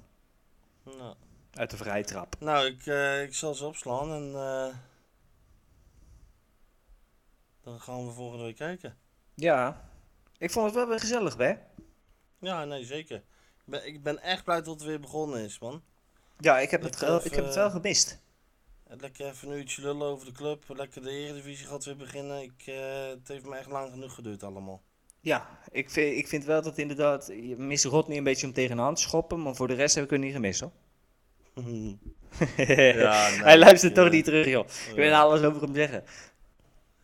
Nou, Uit de vrije trap. nou ik, eh, ik zal ze opslaan en dan gaan we volgende week kijken. Ja. Ik vond het wel weer gezellig, hè? Ja, nee, zeker. Ik ben, ik ben echt blij dat het weer begonnen is, man. Ja, ik heb, Ik het, ik heb het wel gemist. Lekker even een uurtje lullen over de club. Lekker de Eredivisie gaat weer beginnen. Ik, eh, het heeft me echt lang genoeg geduurd allemaal. Ja, ik vind, ik vind wel dat inderdaad... Je mist Rodney een beetje om tegenaan te schoppen, maar voor de rest heb ik het niet gemist, hoor. nee, Hij luistert toch eh, niet terug, joh. Ik wil ja. alles over hem zeggen.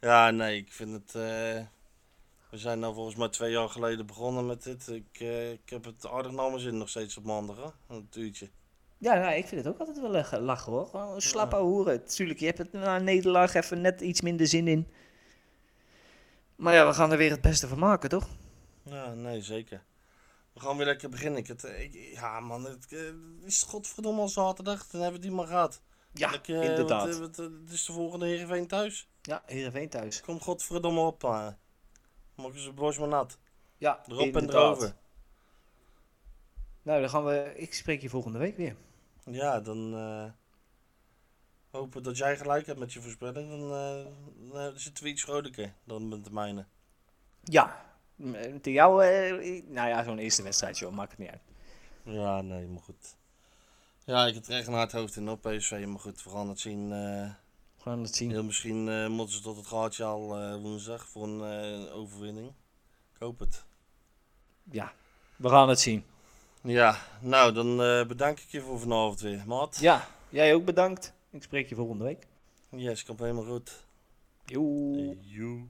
Ja, nee, ik vind het. eh, we zijn nou volgens mij twee jaar geleden begonnen met dit. Ik, eh, ik heb het aardig naar mijn zin nog steeds op maandag, hè? Een uurtje. Ja, nou, ik vind het ook altijd wel lachen, hoor. Gewoon een slap ouwe hoeren. Tuurlijk, je hebt het na een nederlaag even net iets minder zin in. Maar ja, we gaan er weer het beste van maken, toch? Ja, nee, zeker. We gaan weer lekker beginnen. Ik het, ik, ja, man, het, eh, het is godverdomme al zaterdag. Dan hebben we die maar gehad. Ja, eh, inderdaad. wat, eh, wat, het is de volgende Heerenveen thuis. Ja, Heerenveen thuis. Kom godverdomme op. Uh. Maken ze broos maar nat. Ja, Erop en erover. Nou, dan gaan we... Ik spreek je volgende week weer. Ja, dan eh, hopen dat jij gelijk hebt met je voorspelling. Dan, eh, dan zitten we iets vrolijker dan met de mijne. Ja. M- Tegen jou, eh, nou ja, zo'n eerste wedstrijd, joh. Maakt het niet uit. Ja, nee, maar goed. Ja, ik heb er echt een hard hoofd in op PSV, maar goed, we gaan het zien. eh, We gaan het zien. heel misschien eh, moeten ze tot het gaatje al eh, woensdag voor een eh, overwinning. Ik hoop het. Ja, we gaan het zien. Ja, nou, dan eh, bedank ik je voor vanavond weer, maat. Ja, jij ook bedankt. Ik spreek je volgende week. Yes, komt helemaal goed. Joe. Joe.